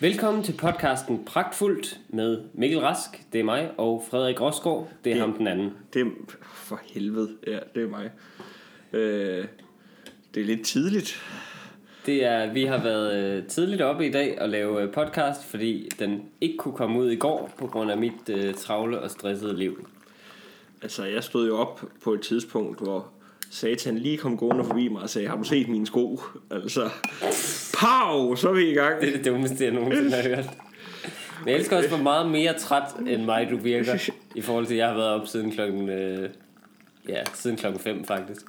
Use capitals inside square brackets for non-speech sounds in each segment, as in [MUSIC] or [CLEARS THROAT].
Velkommen til podcasten Pragtfuldt med Mikkel Rask, det er mig, og Frederik Rosgaard, det er Det- ham den anden. Det er for helvede, ja, det er mig. Øh, det er lidt tidligt. Det er, vi har været øh, tidligt oppe i dag og lave øh, podcast, fordi den ikke kunne komme ud i går på grund af mit øh, travle og stressede liv. Altså, jeg stod jo op på et tidspunkt, hvor Satan lige kom gående forbi mig og sagde, har du set mine sko? Altså, pow, så er vi i gang. Det er det dummeste, jeg nogensinde har hørt. Men jeg elsker også, hvor meget mere træt end mig du virker, i forhold til, at jeg har været op siden klokken, øh, ja, siden klokken 5 faktisk.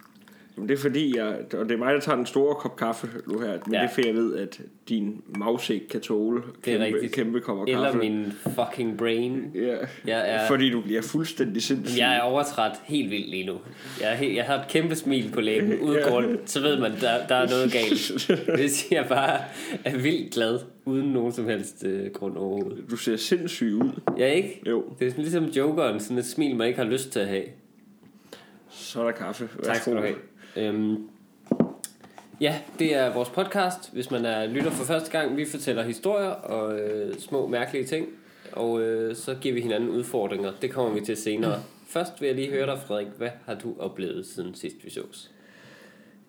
Men det er fordi, jeg, og det er mig, der tager den store kop kaffe nu her, men Ja. det er fordi, jeg ved, at din ikke kan tåle Det er kæmpe, kæmpe kopper Eller kaffe. min fucking brain. Ja, Jeg er- fordi du bliver fuldstændig sindssyg. Jeg er overtræt helt vildt lige nu. Jeg, er jeg har et kæmpe smil på læben [LAUGHS] uden Ja. grund. Så ved man, der, der er noget galt. [LAUGHS] Hvis jeg bare er vildt glad, uden nogen som helst øh, grund overhovedet. Du ser sindssyg ud. Ja, ikke? Jo, Det er sådan ligesom jokeren, sådan et smil, man ikke har lyst til at have. så er der kaffe. Tak skal du have. Øhm, ja, det er vores podcast. Hvis man er lytter for første gang, vi fortæller historier og øh, små mærkelige ting. Og øh, så giver vi hinanden udfordringer. Det kommer vi til senere. Først vil jeg lige høre dig, Frederik. Hvad har du oplevet siden sidst vi sås?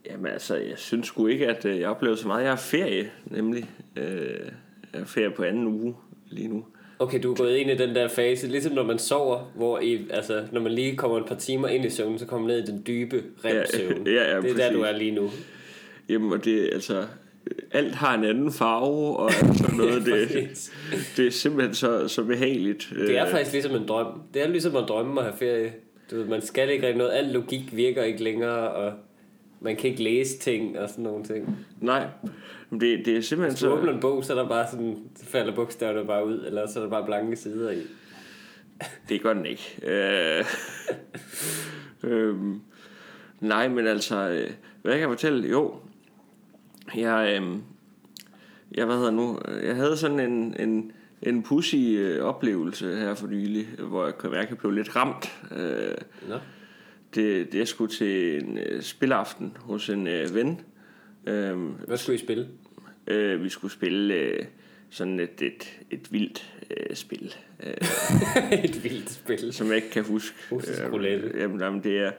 Jamen altså, jeg synes sgu ikke, at øh, jeg oplevede så meget. Jeg har ferie, nemlig. Øh, jeg har ferie på anden uge lige nu. Okay, du er gået ind i den der fase, ligesom når man sover, hvor I, altså, når man lige kommer et par timer ind i søvnen, så kommer man ned i den dybe rem-søvn. Ja, [LAUGHS] ja, ja, det er der, du præcis. er lige nu. Jamen, og det altså... Alt har en anden farve, og sådan noget. [LAUGHS] det, Præcis. det er simpelthen så, så behageligt. Det er Øh, faktisk ligesom en drøm. Det er ligesom at drømme at have ferie. Du ved, man skal ikke rigtig noget. Al logik virker ikke længere, og man kan ikke læse ting og sådan nogle ting. Nej, men det, det er simpelthen Hvis du åbner så... en bog, så er der bare sådan, så falder bogstaverne bare ud, eller så er der bare blanke sider i. Det gør den ikke. Øh, [LAUGHS] øhm, nej, men altså... øh, Hvad kan jeg fortælle? Jo, jeg... Øh, jeg, hvad hedder nu, jeg havde sådan en, en, en pussy øh, oplevelse her for nylig, hvor jeg kan mærke, at jeg blev lidt ramt. Øh, Nå? Det, det jeg skulle til en øh, spilaften hos en øh, ven. Øh, Hvad skulle I spille? øh, vi skulle spille øh, sådan et, et, et vildt øh, spil, [LAUGHS] øh, et vildt spil. som jeg ikke kan huske. Russisk roulette. Øh, jamen, jamen, det er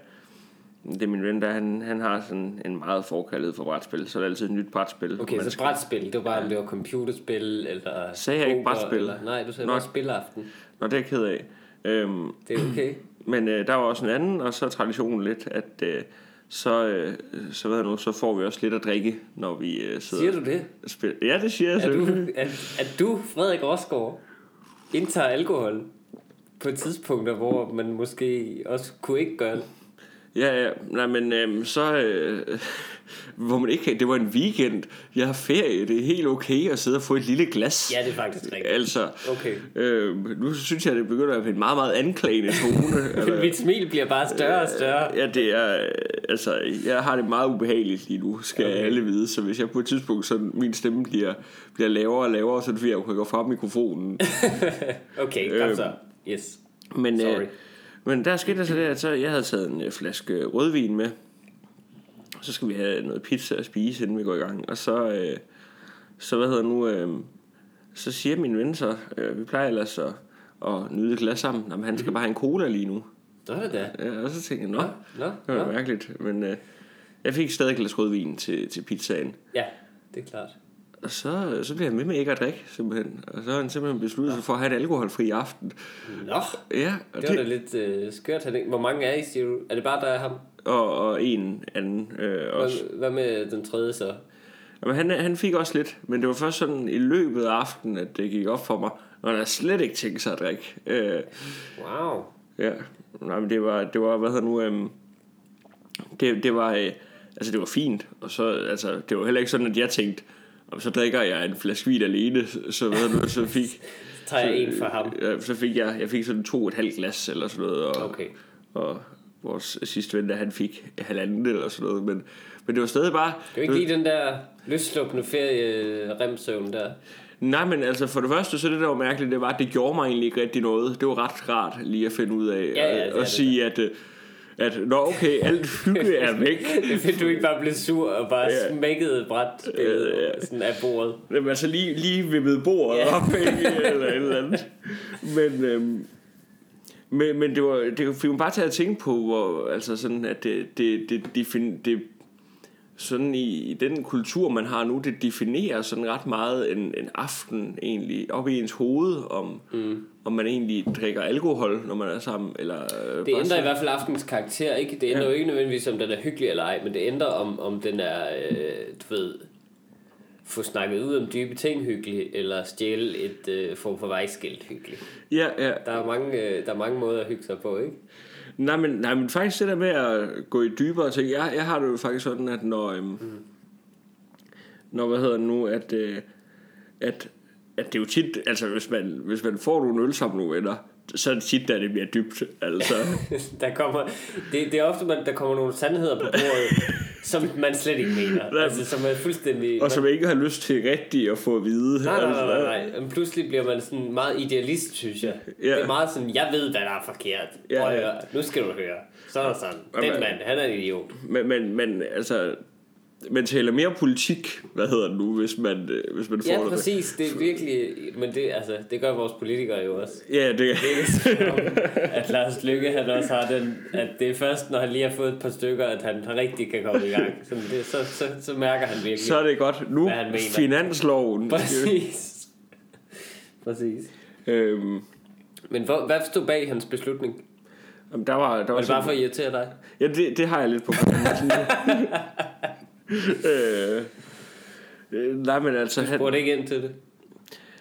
det er min ven, der han, han har sådan en meget forkaldet for brætspil, så er det altid et nyt brætspil. Okay, så skal- brætspil, det var bare, om det var computerspil, eller Sagde jeg ikke brætspil? Eller, nej, du sagde Nå. bare spilaften. Nå, det er jeg ked af. Øhm, Det er okay. Men øh, der var også en anden, og så er traditionen lidt, at øh, så, øh, så, ved jeg nu, så får vi også lidt at drikke, når vi øh, sidder Siger du det? og spiller. Ja, det siger jeg Er du, at, at du, Frederik Rosgaard, indtager alkohol på tidspunkter, hvor man måske også kunne ikke gøre det? Ja, ja. Nej, men øh, så... Øh, [LAUGHS] hvor man ikke det var en weekend. Jeg har ferie. Det er helt okay at sidde og få et lille glas. Ja, det er faktisk rigtigt. Altså, Okay. øh, nu synes jeg, det begynder at blive en meget, meget anklagende tone. [LAUGHS] altså, Mit smil bliver bare større og større. Ja, det er, øh, altså, jeg har det meget ubehageligt lige nu, skal okay. Alle vide. Så hvis jeg på et tidspunkt, sådan, min stemme bliver, bliver lavere og lavere, så det fordi, jeg kan gå fra mikrofonen. [LAUGHS] Okay, kom så. Yes. Men, Sorry. øh, men der skete der så det, at så, jeg havde taget en øh, flaske rødvin med. Så skal vi have noget pizza at spise, inden vi går i gang. Og så, øh, så hvad hedder nu, øh, så siger min ven så, øh, vi plejer ellers at, at nyde et glas sammen. Jamen, han skal bare have en cola lige nu. Nå, det er Ja, og så tænkte jeg, nå, Nå, det var nå. mærkeligt. Men øh, jeg fik stadig et glas rødvin til, til pizzaen. Ja, det er klart. Og så, så blev jeg med med ikke at drikke, simpelthen. Og så har han simpelthen besluttet sig for at have en alkoholfri aften. Nå, Ja, og, det var da lidt øh, skørt. Han Hvor mange er I, siger du? Er det bare der er ham? og, og en anden øh, også. Hvad, hvad med den tredje så? Jamen, han, han fik også lidt, men det var først sådan i løbet af aftenen, at det gik op for mig. Og han havde slet ikke tænkt sig at drikke. Øh, Wow. ja, nej, men det var, det var hvad hedder nu, øhm, det, det var, øh, altså det var fint. Og så, altså, det var heller ikke sådan, at jeg tænkte, og så drikker jeg en flaske vin alene, så, hvad nu, så fik, Så [LAUGHS] tager jeg en for ham. ja, så fik jeg, jeg fik sådan to og et halvt glas eller sådan noget. Og, Okay. og vores sidste ven, der han fik halvanden eller sådan noget. Men, men det var stadig bare... Det er jo ikke lige den der løsluppende ferie-remsøvn der. Nej, men altså for det første, så det der var mærkeligt, det var, at det gjorde mig egentlig ikke rigtig noget. Det var ret rart lige at finde ud af Ja, ja, er at, at det sige, at, øh, at nå okay, alt hygge er væk. [LAUGHS] Det er du ikke bare blev sur og bare Ja. smækkede et bræt Ja, ja. sådan af bordet. Jamen, altså lige, lige vippet bordet Ja. op, ikke? eller et eller andet. Men, øhm, men, men det, var, det fik mig bare til at tænke på, hvor, altså sådan, at det, det, det, defin, det sådan i, i den kultur, man har nu, det definerer sådan ret meget en, en aften egentlig op i ens hoved, om, mm. Om man egentlig drikker alkohol, når man er sammen. Eller, øh, Det ændrer i sådan- hvert fald aftens karakter, ikke? Det ændrer Ja. jo ikke nødvendigvis, om den er hyggelig eller ej, men det ændrer, om, om den er, øh, du ved, få snakket ud om dybe ting hyggelig, eller stjæle et øh, form for vejskilt hyggelig. Ja, ja. Der er, mange, øh, der er mange måder at hygge sig på, ikke? Nej men, nej, men faktisk det der med at gå i dybere ting, jeg, jeg har det jo faktisk sådan, at når, øhm, mm. når hvad hedder det nu, at, øh, at, at det er jo tit, altså hvis man, hvis man får nogle øl sammen nogle venner, så er det tit, at det bliver dybt, altså. [LAUGHS] der kommer, det, det er ofte, man, der kommer nogle sandheder på bordet, som man slet ikke mener. Nej. Altså, som er fuldstændig... og som ikke har lyst til rigtigt at få at vide. Nej, nej, altså. nej, nej, nej. Men pludselig bliver man sådan meget idealist, synes jeg. Ja. Det er meget sådan, jeg ved, hvad der er forkert. Ja, ja. høre. Nu skal du høre. Sådan og sådan. Den Jamen. mand, han er en idiot. Men, men, men altså, man taler mere politik, hvad hedder det nu, hvis man, øh, hvis man får Ja, det. præcis. Det er virkelig... Men det, altså, det gør vores politikere jo også. Ja, det, Det er som om, at Lars Lykke han også har den, at det er først, når han lige har fået et par stykker, at han rigtig kan komme i gang. Så, det, så, så, så mærker han virkelig. så er det godt. Nu, finansloven. Præcis. Præcis. Øhm, Men hvor, hvad stod bag hans beslutning? jamen, der var, der var, Var det bare for at irritere dig? Ja, det, det har jeg lidt på. [LAUGHS] øh, [LAUGHS] øh, nej, men altså... Han, Spurgte ikke ind til det?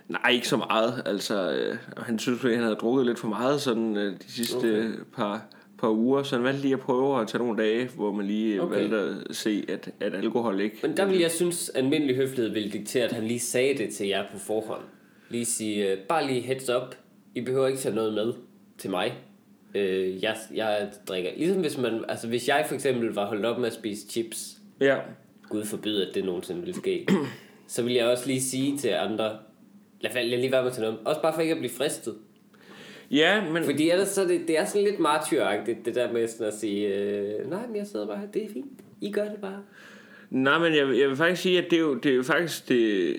nej, ikke så meget. Altså, øh, han synes, at han havde drukket lidt for meget sådan øh, de sidste Okay. par, par uger, så han valgte lige at prøve at tage nogle dage, hvor man lige Okay. okay. valgte at se, at, at alkohol ikke... Men der vil jeg synes, at almindelig høflighed ville diktere, at han lige sagde det til jer på forhånd. Lige sige, øh, bare lige heads up. I behøver ikke tage noget med til mig. Øh, jeg, jeg drikker. Ligesom hvis man, altså hvis jeg for eksempel var holdt op med at spise chips, Ja, Gud forbyde, at det nogensinde ville ske, så vil jeg også lige sige til andre, lad, lad lige være med til noget. Også bare for ikke at blive fristet. ja men... Fordi ellers så det, det er sådan lidt martyragtigt, det der med sådan at sige, øh, nej, men jeg sidder bare her, det er fint. I gør det bare. Nej, men jeg, jeg vil faktisk sige, at det er jo, det er jo faktisk det,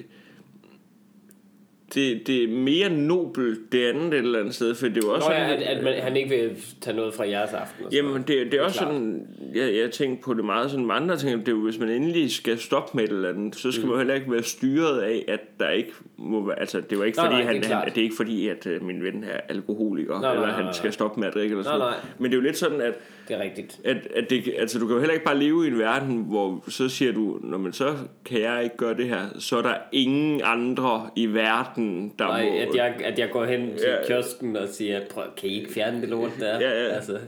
det, det er mere nobelt det andet et eller andet sted, for det er jo også Nå ja, sådan, at, at man, han ikke vil tage noget fra jeres aften. og Jamen, noget. det, det er også klart. sådan, jeg, jeg tænker på det meget sådan med andre ting, det er jo, hvis man endelig skal stoppe med et eller andet, så skal mm. man heller ikke være styret af, at der ikke må være, altså det er jo ikke Nej, fordi, nej, det er han, han, det er ikke fordi, at uh, min ven er alkoholiker, Nej, nej, eller nej, han nej. skal stoppe med at drikke eller sådan Nej, noget. nej. Men det er jo lidt sådan, at Det er rigtigt. at, at det, altså, du kan jo heller ikke bare leve i en verden, hvor så siger du, når man så kan jeg ikke gøre det her, så er der ingen andre i verden, der Nej, må... at jeg, at jeg går hen til Ja. kiosken og siger, prøv, kan I ikke fjerne det lort der? Ja, ja. Altså,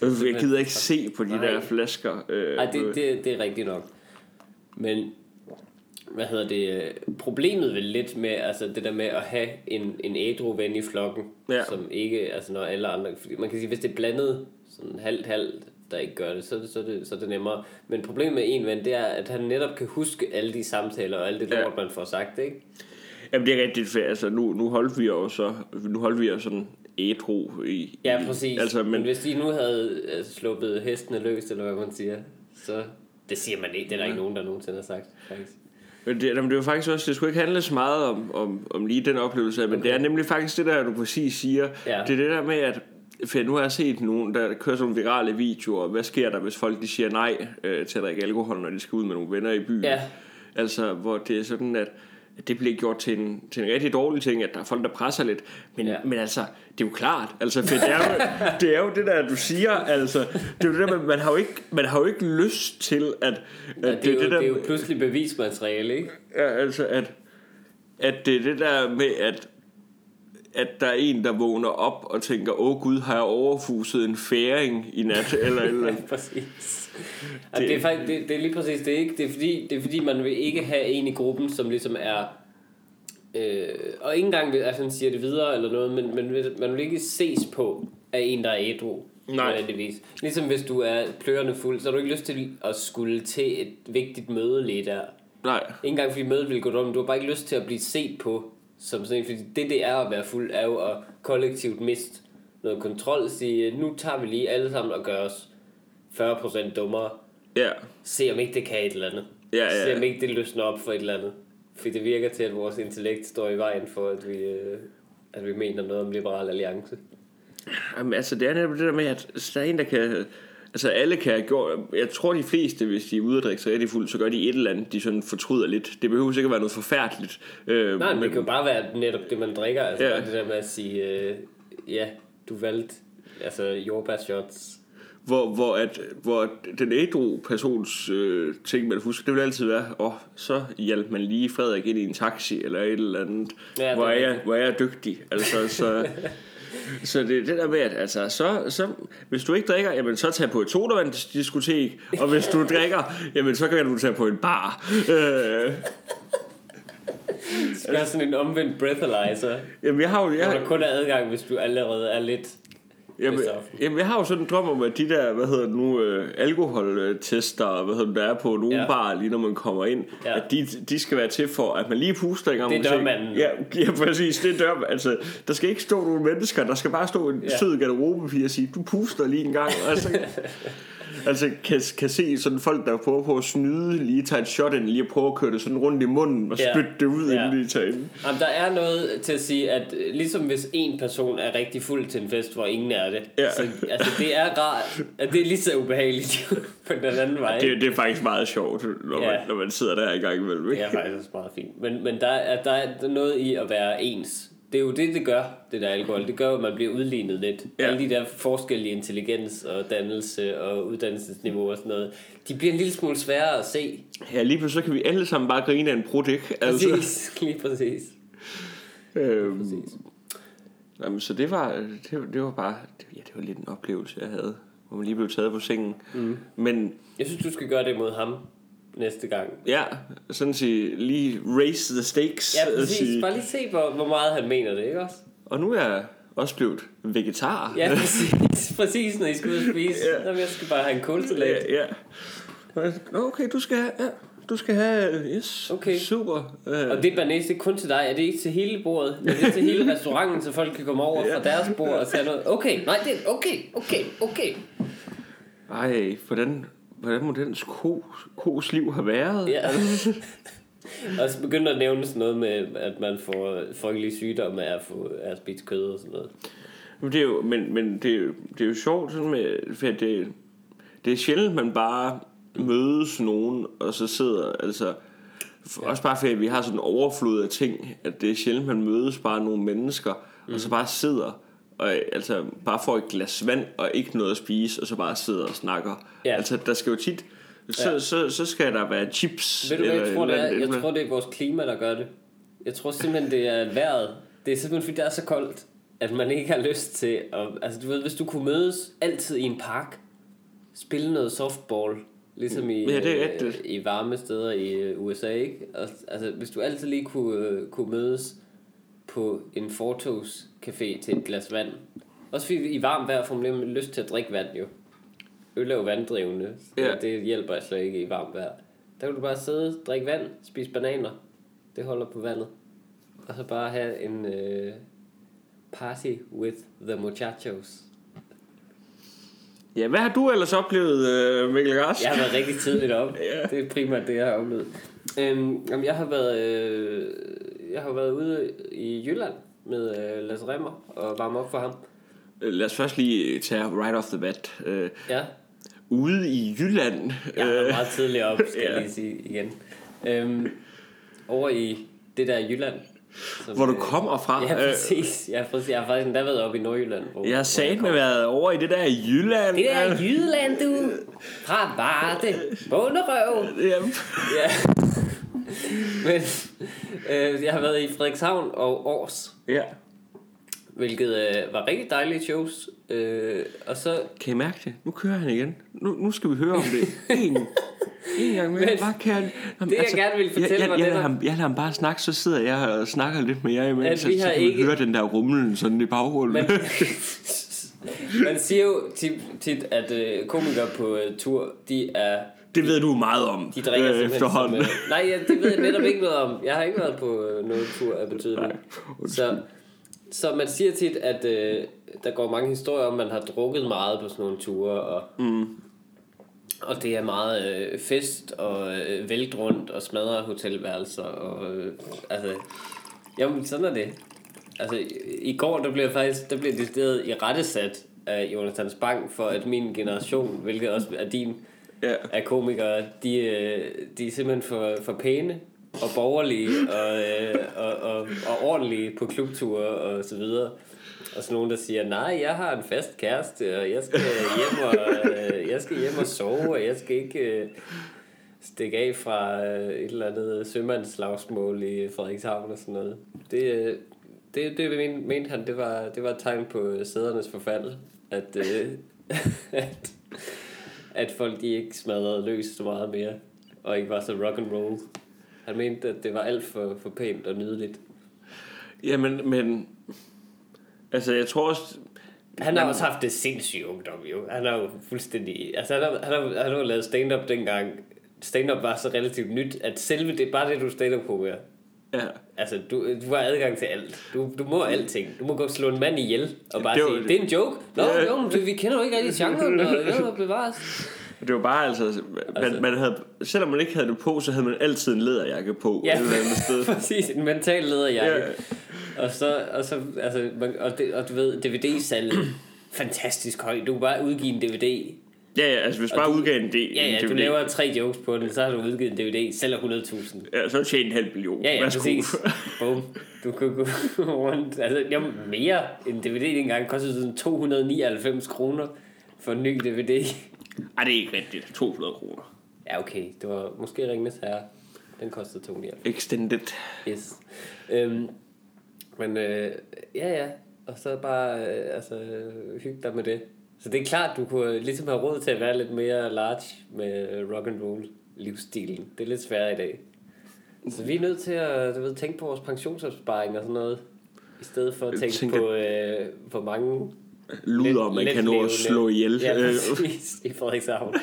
jeg gider ikke se på de Nej. der flasker. Øh, Ej, det, det, det er rigtigt nok. Men, hvad hedder det, øh, problemet vel lidt med, altså det der med at have en, en ædru ven i flokken, Ja. som ikke, altså når alle andre, man kan sige, hvis det er blandet, sådan halvt halvt, der ikke gør det, så, så, det, så er det nemmere. Men problemet med en ven, det er, at han netop kan huske alle de samtaler og alt det Ja. lort, man får sagt, ikke? Jamen det er rigtigt, for altså nu, nu holdt vi jo så, nu holdt vi jo sådan ædru i... Ja, i- præcis. Altså, men, men, hvis de nu havde øh, sluppet hestene løs, eller hvad man siger, så... Det siger man ikke. Det er der ikke nogen, der nogensinde har sagt, faktisk. Men det, jamen, det er jo faktisk også, det skulle ikke handle så meget om, om, om lige den oplevelse, men Okay. det er nemlig faktisk det der, du præcis siger. Ja. Det er det der med, at for nu har jeg set nogen, der kører sådan nogle virale videoer. Hvad sker der, hvis folk de siger nej øh, til at drikke alkohol, når de skal ud med nogle venner i byen? Ja. Altså, hvor det er sådan, at det bliver gjort til en, til en rigtig dårlig ting, at der er folk, der presser lidt. Men, Ja. men altså, det er jo klart. Altså, for det, er jo, det er jo det der, du siger. Altså, det er jo det der, man, har jo ikke, man har jo ikke lyst til, at... at Ja, det, er jo, det, der, det er jo pludselig bevismateriale, ikke? Ja, altså, at, at det er det der med, at at der er en, der vågner op og tænker, åh gud, har jeg overfuset en færing i nat, eller, eller [LAUGHS] Ja, præcis. Det, det, er faktisk, det, det er lige præcis det, ikke? Det er, fordi, det er fordi, man vil ikke have en i gruppen, som ligesom er... Øh, og ikke engang vil, altså, han siger det videre eller noget, men, men man vil ikke ses på af en, der er ædru. Nej. nødvendigvis. Ligesom hvis du er plørende fuld, så har du ikke lyst til at skulle til et vigtigt møde lige der. nej, Ikke engang fordi mødet ville gå dumt, du har bare ikke lyst til at blive set på som sådan en, fordi det det er at være fuld, er jo at kollektivt miste noget kontrol, sige, nu tager vi lige alle sammen og gør os 40% dummere. Ja, Se om ikke det kan et eller andet. Ja, ja. Se om ikke det løsner op for et eller andet. For det virker til, at vores intellekt står i vejen for, at vi, øh, at vi mener noget om liberal alliance. Jamen, altså det er netop det der med, at der er en, der kan... Altså alle kan have gjort... Jeg tror de fleste, hvis de er ude at drikke sig rigtig fuld, så gør de et eller andet, de sådan fortryder lidt. Det behøver sikkert være noget forfærdeligt. Øh, Nej, men det kan jo bare være netop det, man drikker. Altså ja. det der med at sige, øh, ja, du valgte altså jordbærshots. Hvor, hvor, at, hvor den ædru persons øh, ting, man husker, det vil altid være, åh, oh, så hjalp man lige Frederik ind i en taxi, eller et eller andet. Ja, hvor, er jeg, hvor er jeg dygtig. Altså, så, [LAUGHS] så det er det der med, at altså, så, så, hvis du ikke drikker, jamen, så tag på et sodavandsdiskotek, og hvis du drikker, jamen, så kan du tage på en bar. Øh, skal sådan en omvendt breathalyzer, jamen, jeg har jo... hvor Jeg, der kun er adgang, hvis du allerede er lidt... Jamen, jamen, jeg har jo sådan en drøm om, at de der, hvad hedder det nu, øh, alkoholtester, hvad hedder det, der er på nogle ja. Barer, lige når man kommer ind, ja. At de, de skal være til for, at man lige puster en gang. Det er dørmanden. Ja, ja, præcis, det er dør, altså, der skal ikke stå nogle mennesker, der skal bare stå en ja. Ja. sød garderobepige og sige, du puster lige en gang, altså, [LAUGHS] altså kan, kan se sådan folk, der prøver på at snyde, lige tage et shot ind, lige prøve at køre det sådan rundt i munden, og Ja. spytte det ud, Ja. inden de tager ind. Jamen, der er noget til at sige, at øh, ligesom hvis en person er rigtig fuld til en fest, hvor ingen er det, Ja. så altså, det er rart, at det er lige så ubehageligt [LAUGHS] på den anden vej. Det, det er faktisk meget sjovt, når, ja. Man, når man sidder der i gang imellem. Det Ikke? er faktisk også meget fint. Men, men der, er, der er noget i at være ens. Det er jo det, det gør, det der alkohol. Det gør at man bliver udlignet lidt. Ja. Alle de der forskelle i intelligens og dannelse og uddannelsesniveau og sådan noget, de bliver en lille smule sværere at se. Ja, lige pludselig så kan vi alle sammen bare grine af en brud, ikke? Altså, Præcis, [LAUGHS] lige præcis. øhm, præcis. jamen, så det var, det, var- det var bare, det, ja, det var lidt en oplevelse, jeg havde, hvor man lige blev taget på sengen. Mm. Men Jeg synes, du skal gøre det mod ham næste gang. ja, sådan sige, lige raise the stakes. Ja, præcis. sige. Bare lige se, hvor, hvor meget han mener det, ikke også? Og nu er jeg også blevet vegetar. Ja, præcis. [LAUGHS] præcis, når I skal ud og spise. Ja. Jamen, jeg skal bare have en kålsalat. ja, ja. Okay, du skal have, ja, du skal have, yes, Okay. super. Øh, Og det banæs, det er kun til dig. Er det ikke til hele bordet? Er det til hele restauranten, så folk kan komme over fra deres bord og tage noget? Okay, nej, det er okay, okay, okay. Ej, hvordan, hvordan må dens ko, kos liv have været? Ja. [LAUGHS] og så begynder at nævne sådan noget med, at man får frygtelige sygdomme af at, få, af at spise kød og sådan noget. Men det er jo, men, men det, er jo, det er jo sjovt, sådan med, for det, det er sjældent, man bare mødes nogen, og så sidder, altså, for, også bare fordi vi har sådan en overflod af ting, at det er sjældent, man mødes bare nogle mennesker, mm. og så bare sidder, og altså bare får et glas vand, og ikke noget at spise, og så bare sidder og snakker. Ja. Altså, der skal jo tit, så, Ja. så, så skal der være chips. Ved du hvad, jeg tror, et det er? Jeg tror, det er vores klima, der gør det. Jeg tror simpelthen, det er vejret. Det er simpelthen, fordi det er så koldt, at man ikke har lyst til at... Altså, du ved, hvis du kunne mødes altid i en park, spille noget softball, ligesom i, Ja, det er øh, rigtigt. i varme steder i øh, USA, ikke? Og, altså, hvis du altid lige kunne, øh, kunne mødes på en fortogscafé til et glas vand. Også fordi i varmt vejr får man lyst til at drikke vand, jo. Øl er jo vanddrivende, så Ja. det hjælper altså ikke i varmt vejr. Der kan du bare sidde, drikke vand, spise bananer. Det holder på vandet. Og så bare have en øh, party with the muchachos. Ja, hvad har du ellers oplevet, øh, Mikkel Rask? Jeg har været rigtig tidligt op. [LAUGHS] Ja. Det er primært det, jeg har oplevet. Øhm, jeg har været, øh, jeg har været ude i Jylland med øh, Lasse Remmer og varme op for ham. Øh, Lad os først lige tage right off the bat. Øh, Ja, ude i Jylland. jeg har øh, meget tidligt op, skal [LAUGHS] ja. jeg lige sige igen. Øhm, over i det der Jylland. som, hvor du øh, kommer fra. Ja, præcis. Ja, præcis. Jeg har faktisk endda været oppe i Nordjylland. Hvor, jeg har med været over i det der Jylland. Det er Jylland, du. Fra Varde. Bunderøv. Ja, Ja. [LAUGHS] Men øh, jeg har været i Frederikshavn og Års, ja. hvilket øh, var rigtig dejlige shows. Øh, og så Kan I mærke det? Nu kører han igen. Nu, nu skal vi høre om det. En, en gang mere. Men Bare kan han, Jamen, det, jeg gerne ville fortælle, jeg, jeg, jeg, det, lader der- ham, jeg lader ham bare snakke, så sidder jeg og snakker lidt med jer imens, At så, vi så har kan ikke- høre den der rumlen sådan i baggrunden. Men, [LAUGHS] man siger jo tit, tit at øh, komikere på øh, tur, de er det ved du meget om de drikker øh, efterhånden. Som, øh, nej, det ved jeg netop ikke noget om. Jeg har ikke været på øh, noget tur af betydning. Så, så man siger tit, at øh, der går mange historier om, at man har drukket meget på sådan nogle ture, og, mm. Og det er meget øh, fest og øh, vælt rundt og smadre hotelværelser. Og, øh, altså, jamen, sådan er det. Altså, i, går der blev jeg faktisk der blev decideret i rettesat af Jonathan Spang for at min generation, hvilket også er din, Ja. af komikere, de, øh, de er simpelthen for, for pæne og borgerlige og, øh, og, og, og ordentlige på klubture og så videre. Og så nogen, der siger, nej, jeg har en fast kæreste, og jeg skal hjem og, øh, jeg skal hjem og sove, og jeg skal ikke øh, stikke af fra øh, et eller andet sømandslagsmål i Frederikshavn og sådan noget. Det, øh, det, det men- mente han, det var, det var et tegn på øh, sædernes forfald, at, øh, [LAUGHS] at, at folk de ikke smadrede løs så meget mere, og ikke var så rock and roll. Han mente, at det var alt for, for pænt og nydeligt. Jamen, men... Altså, jeg tror også... Han har også haft det sindssyge ungdom, jo. Han har jo fuldstændig... Altså, han har, han har, han har lavet stand-up dengang. Stand-up var så relativt nyt, at selve det, bare det, du stand-up på, ja. Ja. Altså, du, du har adgang til alt. Du, du må alting. Du må gå og slå en mand ihjel og bare Det var sige, det. er en joke. Nå, Ja. jo, men vi kender jo ikke rigtig genren, og det må bevares. Det var bare altså, man, Altså- man havde, selvom man ikke havde det på, så havde man altid en læderjakke på Ja, et eller andet sted. [LAUGHS] præcis. En mental lederjakke. Ja. Og så, og så altså, man, og, det, og du ved, DVD-salget, [CLEARS THROAT] fantastisk høj. Du kan bare udgive en DVD. Ja, ja, altså hvis Og bare du- udgav en del. Ja, ja, en du DVD, laver tre jokes på den, så har du udgivet en DVD, sælger 100.000. Ja, så tjene en halv million. Ja, ja, Værsgo. præcis. [LAUGHS] Boom. Du kan gå [LAUGHS] rundt. Altså, jo, mere end DVD dengang kostede sådan 299 kroner for en ny DVD. Ej, det er ikke rigtigt. 200 kroner. Ja, okay. Det var måske Ringnes Herre. Den kostede 299. Extended. Yes. Øhm, men øh, ja, ja. Og så bare øh, altså, hygge dig med det. Så det er klart, du kunne ligesom have råd til at være lidt mere large med rock and roll livsstilen. Det er lidt sværere i dag. Så vi er nødt til at du ved, tænke på vores pensionsopsparing og sådan noget. I stedet for at tænke tænker- på, øh, hvor mange Luder, man kan nå at slå ihjel. Ja, Øh, præcis. I Frederikshavn.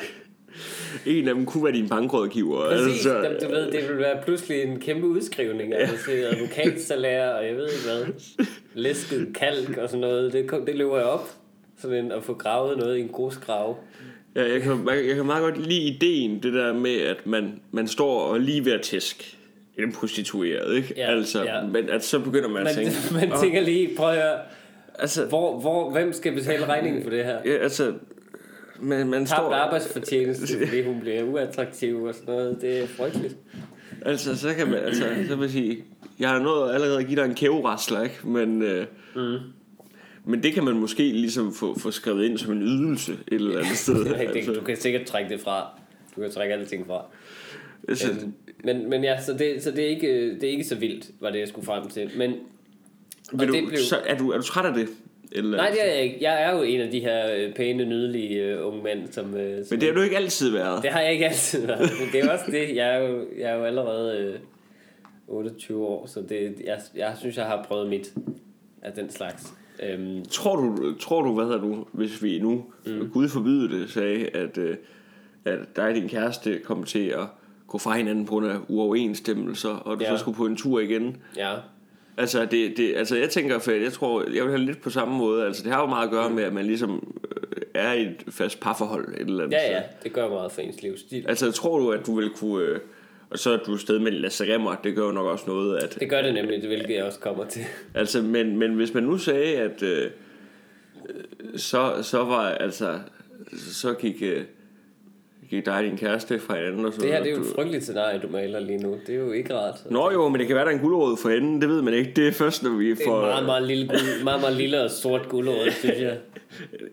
[LAUGHS] en af dem kunne være din bankrådgiver. Præcis, Altså, Jamen, du ved, det vil være pludselig en kæmpe udskrivning. Altså til advokatsalær, og jeg ved ikke hvad. Læsket kalk og sådan noget. Det, kom- det løber jeg op. Sådan en, at få gravet noget i en grusgrav. ja, jeg, kan, jeg kan meget godt lide ideen, det der med, at man, man står og lige ved at tæsk en prostitueret, ikke? Ja, altså, ja. Men at så begynder man at Man, tænke... [LAUGHS] man "Åh, tænker lige, prøv at høre, altså, hvor, hvor, hvem skal betale regningen for det her? ja, altså, man, man Tabt står... arbejdsfortjeneste, [LAUGHS] fordi hun bliver uattraktiv og sådan noget. Det er frygteligt. Altså, så kan man, altså, så vil jeg sige, jeg har nået allerede at give dig en kæverasler, ikke? Men, øh, Mm. Men det kan man måske ligesom få, få skrevet ind som en ydelse et eller andet [LAUGHS] sted. Det, altså, du kan sikkert trække det fra. Du kan trække alting fra. altså, Øhm, men, men ja, så, det, så det, er ikke, det er ikke så vildt, var det, jeg skulle frem til. Men og du, det blev- så er, du, er du træt af det? Eller, Nej, det er jeg ikke. Jeg er jo en af de her øh, pæne, nydelige øh, unge mænd, som... Øh, som Men det har du ikke altid været. det har jeg ikke altid været. Men det er også det. Jeg er jo, jeg er jo allerede øh, 28 år, så det, jeg, jeg synes, jeg har prøvet mit af den slags. Øhm, Tror du, tror du, hvad hedder du, hvis vi nu, mm. Gud forbyde det, sagde, at, øh, at dig og din kæreste kom til at gå fra hinanden på grund af uoverensstemmelser, og du Ja. så skulle på en tur igen. ja, Altså, det, det, altså jeg tænker, for jeg tror, jeg vil have lidt på samme måde. Altså, det har jo meget at gøre med, at man ligesom øh, er i et fast parforhold et eller andet ja, ja. Det gør meget for ens livsstil. Altså, tror du, at du vil kunne... Øh, og så er du afsted med Lasse Remmer, det gør jo nok også noget, at... Det gør det nemlig, det hvilket jeg også kommer til. Altså, men, men hvis man nu sagde, at øh, øh, så, så var altså, så gik, øh, gik dig og din kæreste fra hinanden og så Det her det er jo du, et frygteligt scenarie, du maler lige nu. Det er jo ikke rart. Nå jo, men det kan være, der er en guldråd for enden, det ved man ikke. Det er først, når vi Det er får... en meget, meget lille, guld, meget, meget lille og sort guldråd, synes jeg. [LAUGHS]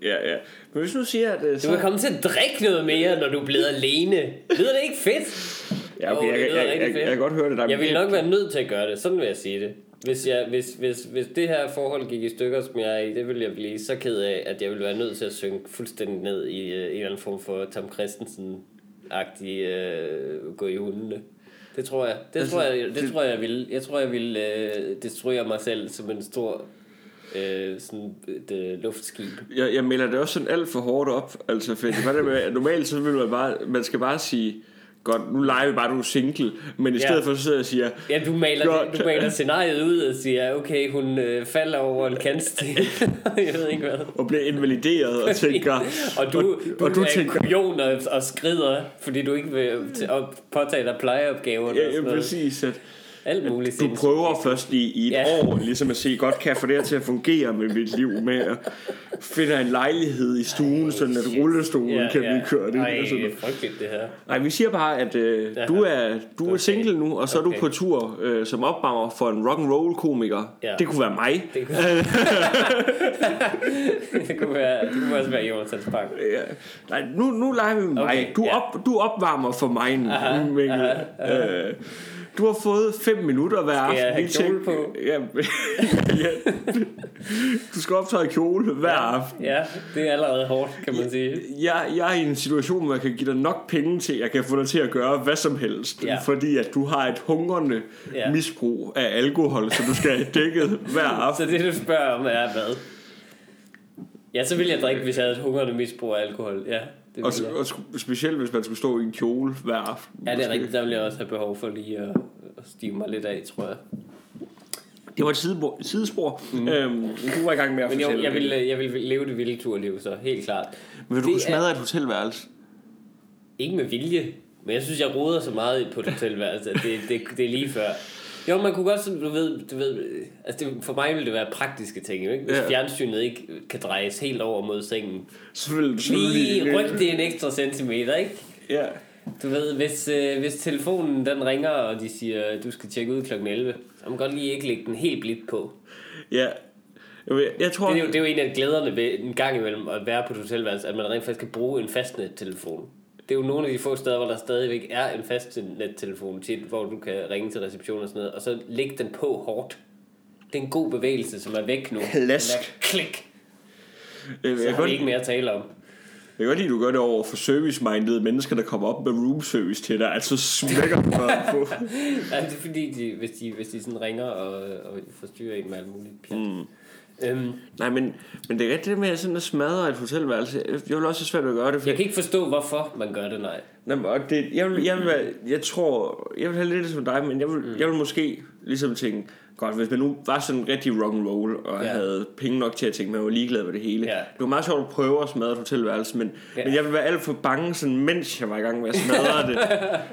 Ja, ja. Men hvis nu siger, at... øh, Du Så, kan komme til at drikke noget mere, når du er blevet alene. Lyder det ikke fedt? Ja, okay, Jo, jeg, jeg, jeg, jeg, jeg, kan godt høre det. Der er Jeg vil nok være nødt til at gøre det, sådan vil jeg sige det. Hvis, jeg, hvis, hvis, hvis det her forhold gik i stykker, som jeg er i, det ville jeg blive så ked af, at jeg ville være nødt til at synke fuldstændig ned i øh, en eller anden form for Tom Christensen-agtig øh, gå i hundene. Det tror jeg. Det, Altså, tror jeg, det, det- tror jeg vil. Jeg tror jeg vil øh, destruere mig selv som en stor øh, sådan et, øh, luftskib. jeg, jeg melder det også sådan alt for hårdt op. Altså, for var det med, normalt så vil man bare, man skal bare sige, godt, nu leger vi bare, du er single, men i Ja. stedet for, så sidder jeg og siger, Ja, du maler, Godt. du maler scenariet ud og siger, okay, hun øh, falder over en kantsten. [LAUGHS] jeg ved ikke hvad. og bliver invalideret og tænker, [LAUGHS] og du, og, du, og du er tænker, kujon og, og skrider, fordi du ikke vil til at påtage dig plejeopgaver. ja, ja, præcis, at Alt muligt du prøver først i, i et Ja. år, ligesom at se, godt kan jeg få det her til at fungere med mit liv, med at finde en lejlighed i stuen, sådan at rullestolen Ja, kan ja. blive kørt ind. Ej, og sådan. det er frygteligt det her. Nej, vi siger bare, at øh, Ja. du er, du er Okay. single nu, og så er Okay. du på tur øh, som opbammer for en rock and roll komiker. Ja. Det kunne være mig. Det kunne, [LAUGHS] det kunne, være, det kunne også være Jonathan Spang. Ja. Nej, nu, nu leger vi med mig. Okay, Du, ja. op, du opvarmer for mig nu, Aha, Mikkel. aha, Øh, du har fået 5 minutter hver aften. jeg have kjole på? Ja, [LAUGHS] ja. Du skal optage kjole hver aften. Ja, det er allerede hårdt, kan man sige. Jeg, jeg er i en situation, hvor jeg kan give dig nok penge til, at jeg kan få dig til at gøre hvad som helst. Ja. Fordi at du har et hungrende Ja. misbrug af alkohol, så du skal have dækket [LAUGHS] hver aften. Så det, du spørger om, er hvad? Ja, så ville jeg drikke, hvis jeg havde et hungrende misbrug af alkohol. Ja, det Og, ville jeg. og specielt hvis man skulle stå i en kjole hver aften. Ja, det er måske. rigtigt. Der ville jeg også have behov for lige at, at stive mig lidt af, tror jeg. Det var et sidespor. sidespor. Mm. Øhm, du var i gang med at Men fortælle. jo, jeg vil, jeg vil leve det vilde turliv, så helt klart. Men vil du Det kunne er- smadre et hotelværelse? Ikke med vilje, men jeg synes, jeg roder så meget på et hotelværelse, at det, det, det er lige før. Jo, man kunne godt sådan, du ved, du ved altså det, for mig ville det være praktiske ting, ikke? Hvis Ja. fjernsynet ikke kan drejes helt over mod sengen. Så vil vil Lige ryk det en ekstra centimeter, ikke? Ja. Du ved, hvis, øh, hvis telefonen den ringer, og de siger, at du skal tjekke ud kl. 11, så må man godt lige ikke lægge den helt blidt på. Ja. Jeg tror... Det er, jo, det er jo en af glæderne ved en gang imellem at være på et hotelværelse, at man rent faktisk kan bruge en fastnettelefon. Det er jo nogle af de få steder, hvor der stadigvæk er en fastnettelefon tit, hvor du kan ringe til reception og sådan noget, og så lægge den på hårdt. Det er en god bevægelse, som er væk nu. Klask. Den der Klik. jeg, jeg, Så jeg, har godt, vi ikke mere at tale om. jeg kan godt lide, at du gør det over for service-minded mennesker, der kommer op med room service til dig. Altså smækker du bare på. [LAUGHS] Ja, det er fordi, de, hvis, de, hvis de sådan ringer og, og forstyrrer en med alt muligt pjat. Mm. Øhm, Nej, men, men det er rigtigt det med sådan at smadre et hotelværelse. Jeg vil også have svært ved at gøre det. For jeg kan ikke forstå, hvorfor man gør det, nej. Nå, men, og det, jeg, vil, jeg, vil, jeg tror, jeg vil have lidt som dig, men jeg vil, mm. jeg vil måske ligesom tænke, godt, hvis man nu var sådan rigtig rock and roll og Ja. havde penge nok til at tænke, man var ligeglad med det hele. Ja. Det var meget sjovt at prøve at smadre et hotelværelse, men, Ja. men jeg vil være alt for bange, sådan, mens jeg var i gang med at smadre [LAUGHS] det.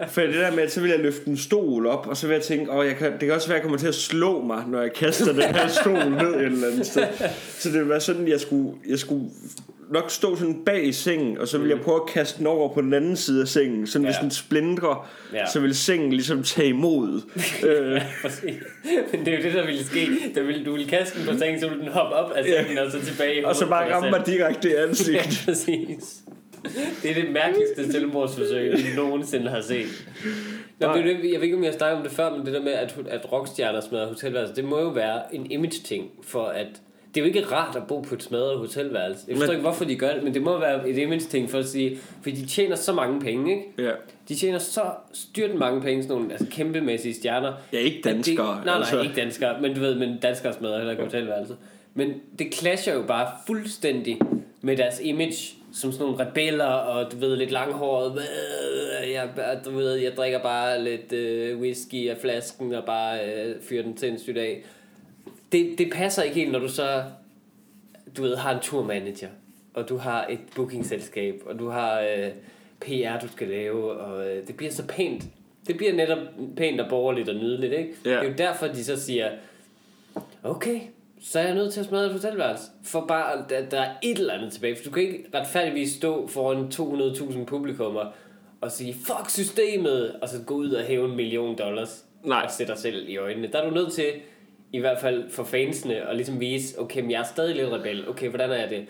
For det der med, at så vil jeg løfte en stol op, og så vil jeg tænke, åh, jeg kan, det kan også være, at jeg kommer til at slå mig, når jeg kaster den her [LAUGHS] stol ned et eller andet sted. Så det være sådan, jeg skulle, jeg skulle nok stå sådan bag i sengen, og så vil jeg prøve at kaste den over på den anden side af sengen. Sådan ja. hvis Ja. den splindrer, Ja. ja. så vil sengen ligesom tage imod. [LAUGHS] øh. Men det er jo det, der ville ske. Der ville, du ville kaste den på sengen, så ville den hoppe op af sengen, og så tilbage og så bare ramme mig direkte i [LAUGHS] Ja, ansigtet. præcis. Det er det mærkeligste selvmordsforsøg, jeg nogensinde har set. Nå, det, jeg ved ikke, om jeg snakkede om det før, men det der med, at, at rockstjerner smadrer hotelværelse, det må jo være en image-ting, for at det er jo ikke rart at bo på et smadret hotelværelse. Jeg forstår Men- ikke, hvorfor de gør det, men det må være et image-ting for at sige, fordi de tjener så mange penge, ikke? Ja. De tjener så styrt mange penge, sådan nogle altså kæmpemæssige stjerner. Ja, ikke danskere, Det, nej, nej, altså. ikke danskere, men du ved, men danskere smadrer heller ikke hotelværelset. Men det clasher jo bare fuldstændig med deres image, som sådan nogle rebeller, og du ved, lidt langhåret. Jeg, du ved, jeg drikker bare lidt øh, whisky af flasken, og bare øh, fyrer den sindssygt af. Det, det passer ikke helt, når du så, du ved, har en turmanager, og du har et bookingselskab, og du har øh, PR, du skal lave, og øh, det bliver så pænt. Det bliver netop pænt og borgerligt og nydeligt, ikke? Ja. Det er jo derfor, de så siger, okay, så er jeg nødt til at smadre et hotelværelse. For bare, at der er et eller andet tilbage. For du kan ikke retfærdigvis stå foran 200.000 publikummer og sige, fuck systemet, og så gå ud og hæve en million dollars Nej. og sætte dig selv i øjnene. Der er du nødt til, i hvert fald for fansene, at ligesom vise, okay, men jeg er stadig lidt rebel. Okay, hvordan er det?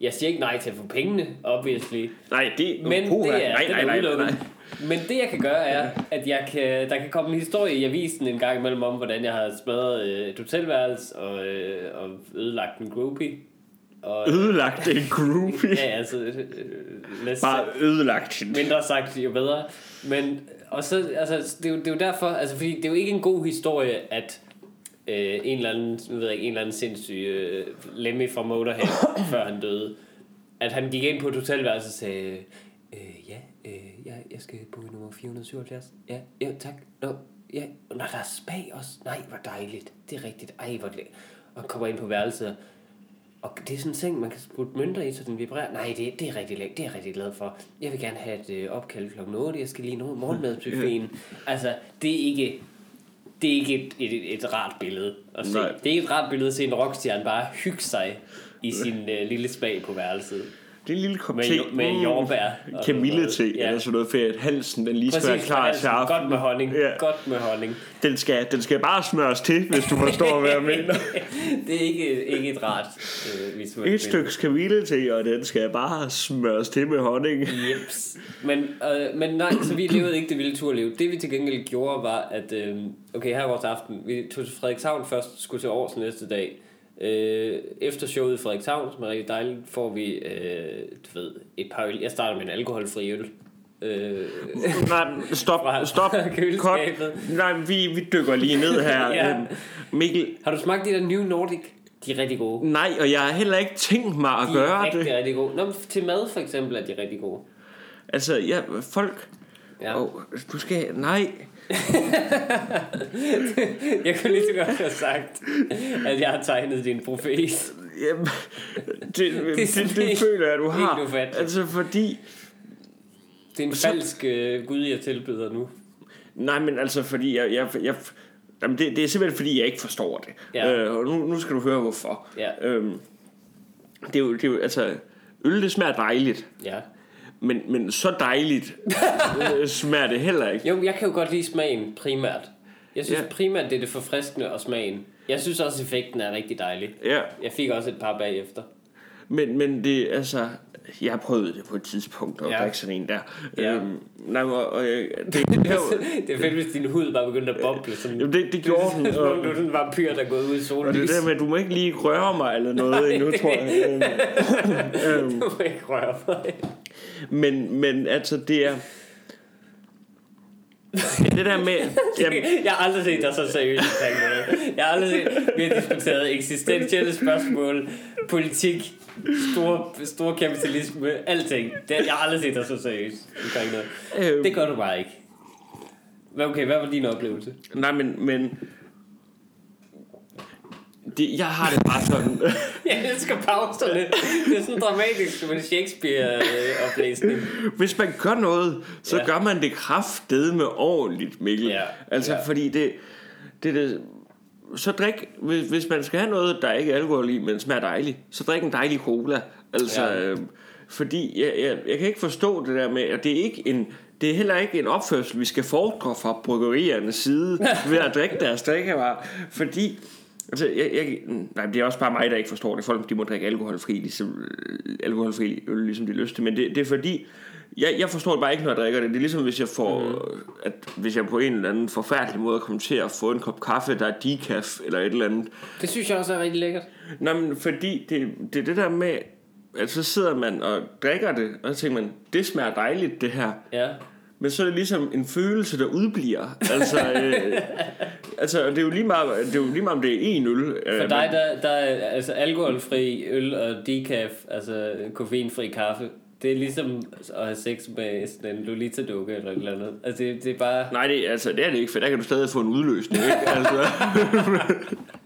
Jeg siger ikke nej til at få pengene, obviously. Nej, det, Men puha, det er, nej, nej, nej, udelukket. nej. Men det jeg kan gøre er, at jeg kan, der kan komme en historie i avisen en gang imellem om, hvordan jeg har smadret øh, et hotelværelse og, øh, og ødelagt en groupie. Og, Ødelagt en groupie. ja, altså, øh, øh, Bare ødelagt mindre sagt, jo bedre. Men, og så, altså, det, er jo, det er jo derfor, altså, fordi det er jo ikke en god historie, at øh, en eller anden, nu ved jeg ikke, en eller anden sindssyg øh, Lemmy fra Motorhead, [COUGHS] før han døde, at han gik ind på et hotelværelse og sagde, øh, ja, øh, jeg, jeg skal bo i nummer 477. Ja, ja, tak. Nå, ja, Nå, der er spag også. Nej, hvor dejligt. Det er rigtigt. Ej, hvor det... Og kommer ind på værelset, og det er sådan en seng, man kan putte mønter i, så den vibrerer. Nej, det, det er rigtig lækkert. Det er jeg rigtig glad for. Jeg vil gerne have et øh, opkald kl. 8. Jeg skal lige nå morgenmadsbuffeten. altså, det er ikke... Det er ikke et, et, et rart billede at se. Nej. Det er ikke et rart billede at se en rockstjerne bare hygge sig i sin [LAUGHS] øh, lille spag på værelset. Det er en lille kop Med, te. med Mm. jordbær. og Kamille te, sådan noget. ja. eller sådan noget, for at halsen den lige skal være klar altså, til aften. Godt med honning. Ja. Godt med honning. Den skal, den skal bare smøres til, hvis du forstår, hvad jeg [LAUGHS] mener. det er ikke, ikke et rart øh, visuelt Et stykke kamille te, og den skal bare smøres til med honning. Jeps. Men, øh, men nej, så vi levede ikke det vilde turliv. Det vi til gengæld gjorde var, at øh, okay, her er vores aften. Vi tog til Frederikshavn først, skulle til Aarhus næste dag. Øh, efter showet i Frederikshavn, som er rigtig dejligt, får vi øh, du ved, et par øl. Jeg starter med en alkoholfri øl. Øh, Nej, stop, stop. [LAUGHS] Cut. Nej, vi, vi dykker lige ned her. [LAUGHS] Ja. Øhm, Mikkel, har du smagt de der New Nordic? De er rigtig gode. nej, og jeg har heller ikke tænkt mig at De gøre er rigtig, det. rigtig gode. Nå, til mad for eksempel er de rigtig gode. Altså, ja, folk... Ja. Oh, du skal... Nej. [LAUGHS] Jeg kunne lige så godt have sagt, at jeg har tegnet din profet. Jamen, det, det, det, det, føler jeg, du har. Altså, fordi... Det er en Så- falsk øh, gud, jeg tilbyder nu. Nej, men altså, fordi jeg... jeg, jeg jamen, det, det er simpelthen, fordi jeg ikke forstår det. Ja. Øh, og nu, nu skal du høre, hvorfor. Ja. Øhm, det, er jo, det er jo... Altså, øl, det smager dejligt. Ja. Men, men så dejligt [LAUGHS] øh, smager det heller ikke. Jo, jeg kan jo godt lide smagen primært. Jeg synes Ja. primært, det er det forfriskende og smagen. Jeg synes også, effekten er rigtig dejlig. Ja, Jeg fik også et par bagefter. men, men det altså... Jeg prøvede det på et tidspunkt, og ja. Drikke sådan en der. Ja. Øhm, nej, og, og, [LAUGHS] jeg- det, det, det, er fedt, hvis din hud bare begyndte at boble. Sådan, jamen, det, det gjorde den. [LAUGHS] Som om du er sådan en vampyr, der er gået ud i og det der med, at du må ikke lige røre mig eller noget endnu, tror jeg. Øhm, Du må ikke røre mig. Men, men altså, det er... Det der med... [LAUGHS] Jamen, Jeg har aldrig set dig så seriøst omkring noget. Jeg har aldrig set, vi har diskuteret eksistentielle spørgsmål, politik, stor, stor kapitalisme, alting. Det, jeg har aldrig set dig så seriøst omkring noget. øh, Det gør du bare ikke. Okay, hvad var din oplevelse? nej, men... men det, jeg har det bare sådan... [LAUGHS] Jeg elsker pauserne. Det er sådan dramatisk som en Shakespeare-oplæsning. Hvis man gør noget, så ja. Gør man det kraftedeme ordentligt, Mikkel. Ja, Altså, ja. fordi det, det, det så drik, hvis, hvis man skal have noget, der ikke er alkohol i, men smager dejligt, så drik en dejlig cola. Altså, ja. Øh, fordi jeg, jeg, jeg kan ikke forstå det der med, at det er ikke en, det er heller ikke en opførsel, vi skal fordre fra bryggeriernes side [LAUGHS] ved at drikke deres drikkevarer. Fordi, altså, jeg, jeg, nej, det er også bare mig, der ikke forstår det. Folk, de må drikke alkoholfri, ligesom, alkoholfri øl, ligesom de lyst til. Men det, det er fordi, jeg, jeg forstår det bare ikke, når jeg drikker det. Det er ligesom, hvis jeg får, mm. at hvis jeg på en eller anden forfærdelig måde kommer til at få en kop kaffe, der er decaf eller et eller andet. Det synes jeg også er rigtig lækkert. Nå, men fordi det, det er det der med, at så sidder man og drikker det, og så tænker man, det smager dejligt det her. Ja. Men så er det ligesom en følelse, der udbliver. Altså, øh, [LAUGHS] altså det er jo lige meget, det er jo lige meget om det er en øl. øh, For dig, der, der er altså alkoholfri øl og decaf, altså koffeinfri kaffe, det er ligesom at have sex med sådan en Lolita-dukke eller et eller andet. Altså, det, det er bare... Nej, det, altså, det er det ikke, for der kan du stadig få en udløsning. Ikke? Altså, [LAUGHS]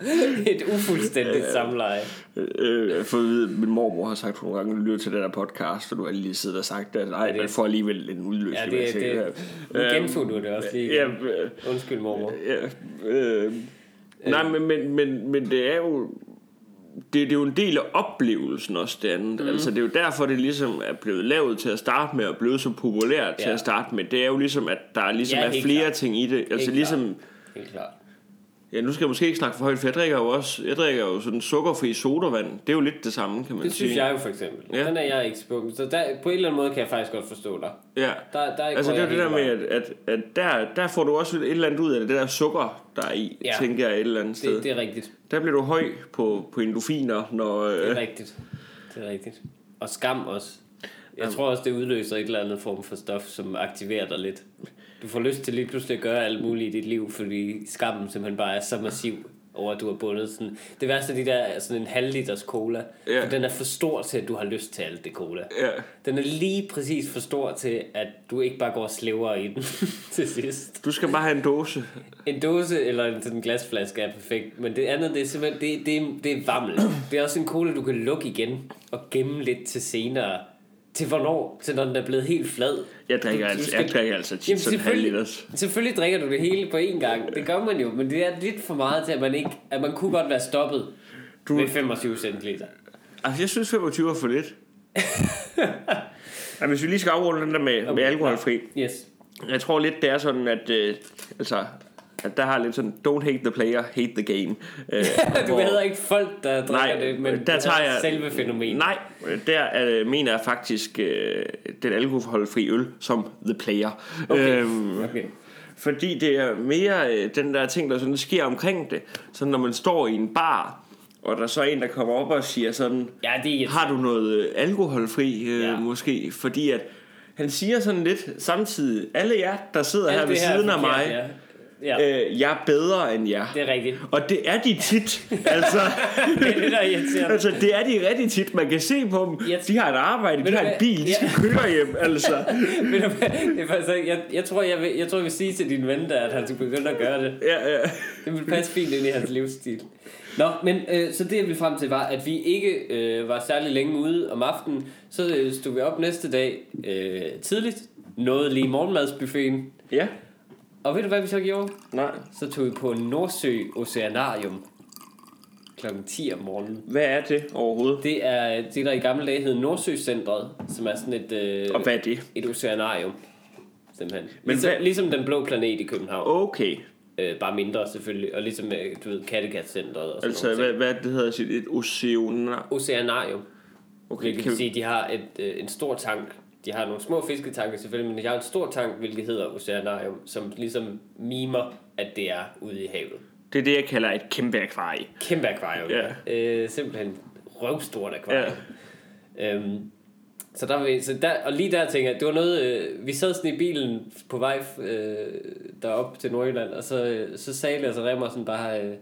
[LAUGHS] et ufuldstændigt samleje. øh, for at vide, min mormor har sagt nogle gange, lytter til den der podcast, og du har lige siddet og sagt, at nej, det- man får alligevel en udløsning. Ja, det, det, tænker, nu øh, gentog du det også lige. Ja, øh, Undskyld, mormor. Ja, øh, nej, men, men, men, men det er jo det, det er jo en del af oplevelsen også det andet. Mm. Altså det er jo derfor det ligesom er blevet lavet til at starte med og blevet så populært ja. til Ja. at starte med. Det er jo ligesom at der ligesom Ja, er flere klart. ting i det. Altså Helt ligesom klart. Helt klart. Ja, nu skal jeg måske ikke snakke for højt, for jeg drikker jo også jeg drikker jo sådan sukkerfri sodavand. Det er jo lidt det samme, kan man Det sige. synes jeg jo for eksempel. Ja. Den er jeg ikke på. Så der, på en eller anden måde kan jeg faktisk godt forstå dig. Ja. Der, der Altså det er det der med, at, at, at der, der får du også et eller andet ud af det, det der sukker, der er i, ja. Tænker jeg et eller andet sted. Det, det er rigtigt. Der bliver du høj på, på endofiner, når... Det Øh, er rigtigt. Det er rigtigt. Og skam også. Jeg tror også, det udløser et eller andet form for stof, som aktiverer dig lidt. Du får lyst til lige pludselig at gøre alt muligt i dit liv, fordi skammen simpelthen bare er så massiv. over at du har bundet sådan... Det værste er de der er sådan en halv liters cola. Ja. For den er for stor til, at du har lyst til alt det cola. Ja. Den er lige præcis for stor til, at du ikke bare går og slæver i den [LAUGHS] til sidst. Du skal bare have en dåse. En dåse eller en sådan glasflaske er perfekt, men det andet, det er simpelthen, det, det, det er vammel. Det er også en cola, du kan lukke igen og gemme lidt til senere. Til hvornår? Til når den er blevet helt flad. Jeg drikker, Du- du altså, skal- jeg drikker altså tit Jamen, sådan halv selvfølgelig- liters. Selvfølgelig drikker du det hele på én gang. Det gør man jo, men det er lidt for meget til, at man ikke... At man kunne godt være stoppet Du- med 25 centiliter. Altså, jeg synes 25 er for lidt. [LAUGHS] ja, hvis vi lige skal afrunde den der med, med alkoholfri. Yes. Jeg tror lidt, det er sådan, at, øh, altså, der har lidt sådan, don't hate the player, hate the game. [LAUGHS] Øh, Du hvor- hader ikke folk, der drikker Nej, det, men der du tager jeg- selve fænomenet. Nej, der øh, mener jeg faktisk øh, den alkoholfri øl som the player. Okay. Øhm, Okay. Fordi det er mere øh, den der ting, der sådan sker omkring det. Så når man står i en bar, og der er så en, der kommer op og siger sådan, Ja, det er har du noget øh, alkoholfri øh, Ja. måske? Fordi at han siger sådan lidt samtidig, alle jer, der sidder Alt her ved her siden af mig, Ja. Ja, øh, jeg er bedre end jer. det er rigtigt. Og det er de tit. altså, [LAUGHS] Det er det, der er irriterende. altså, det er de rigtig tit. Man kan se på dem. Jeg- De har et arbejde, Ved de har en bil, de skal køre hjem. Altså. [LAUGHS] Ved du hvad? Det er faktisk, jeg, jeg, tror, jeg, vil, jeg tror, jeg vil sige til din ven der, at han skal begynde at gøre det. Ja, ja. Det vil passe fint ind i hans livsstil. Nå, men øh, så det ville frem til var, at vi ikke øh, var særlig længe ude om aftenen. Så øh, stod vi op næste dag øh, tidligt, nåede lige morgenmadsbuffeten. ja. Og ved du hvad vi så gjorde? Nej. Så tog vi på Nordsø Oceanarium klokken 10 om morgenen. Hvad er det overhovedet? Det er det, der i gamle dage hed Nordsøcentret, som er sådan et, øh, Og hvad er det? et oceanarium. Simpelthen. Men Ligesom, hvad- ligesom den blå planet i København. Okay. Øh, bare mindre selvfølgelig. Og ligesom, øh, du ved, Kattegat-centret og sådan Altså, hvad, hvad det hedder sit et oceanar? Oceanarium. Okay, Hvilket kan vil vi, sige, at de har et, øh, en stor tank. De har nogle små fisketanke selvfølgelig, men de har en stor tank, hvilket hedder Oceanarium, som ligesom mimer, at det er ude i havet. det er det, jeg kalder et kæmpe akvarie. Kæmpe akvarium. Ja. Øh, simpelthen røvstort akvarium. Ja. Øhm, så der var vi, så der, og lige der tænker jeg, det var noget, øh, vi sad sådan i bilen på vej øh, derop til Nordjylland, og så, øh, så sagde Lasse Remmer sådan bare, øh,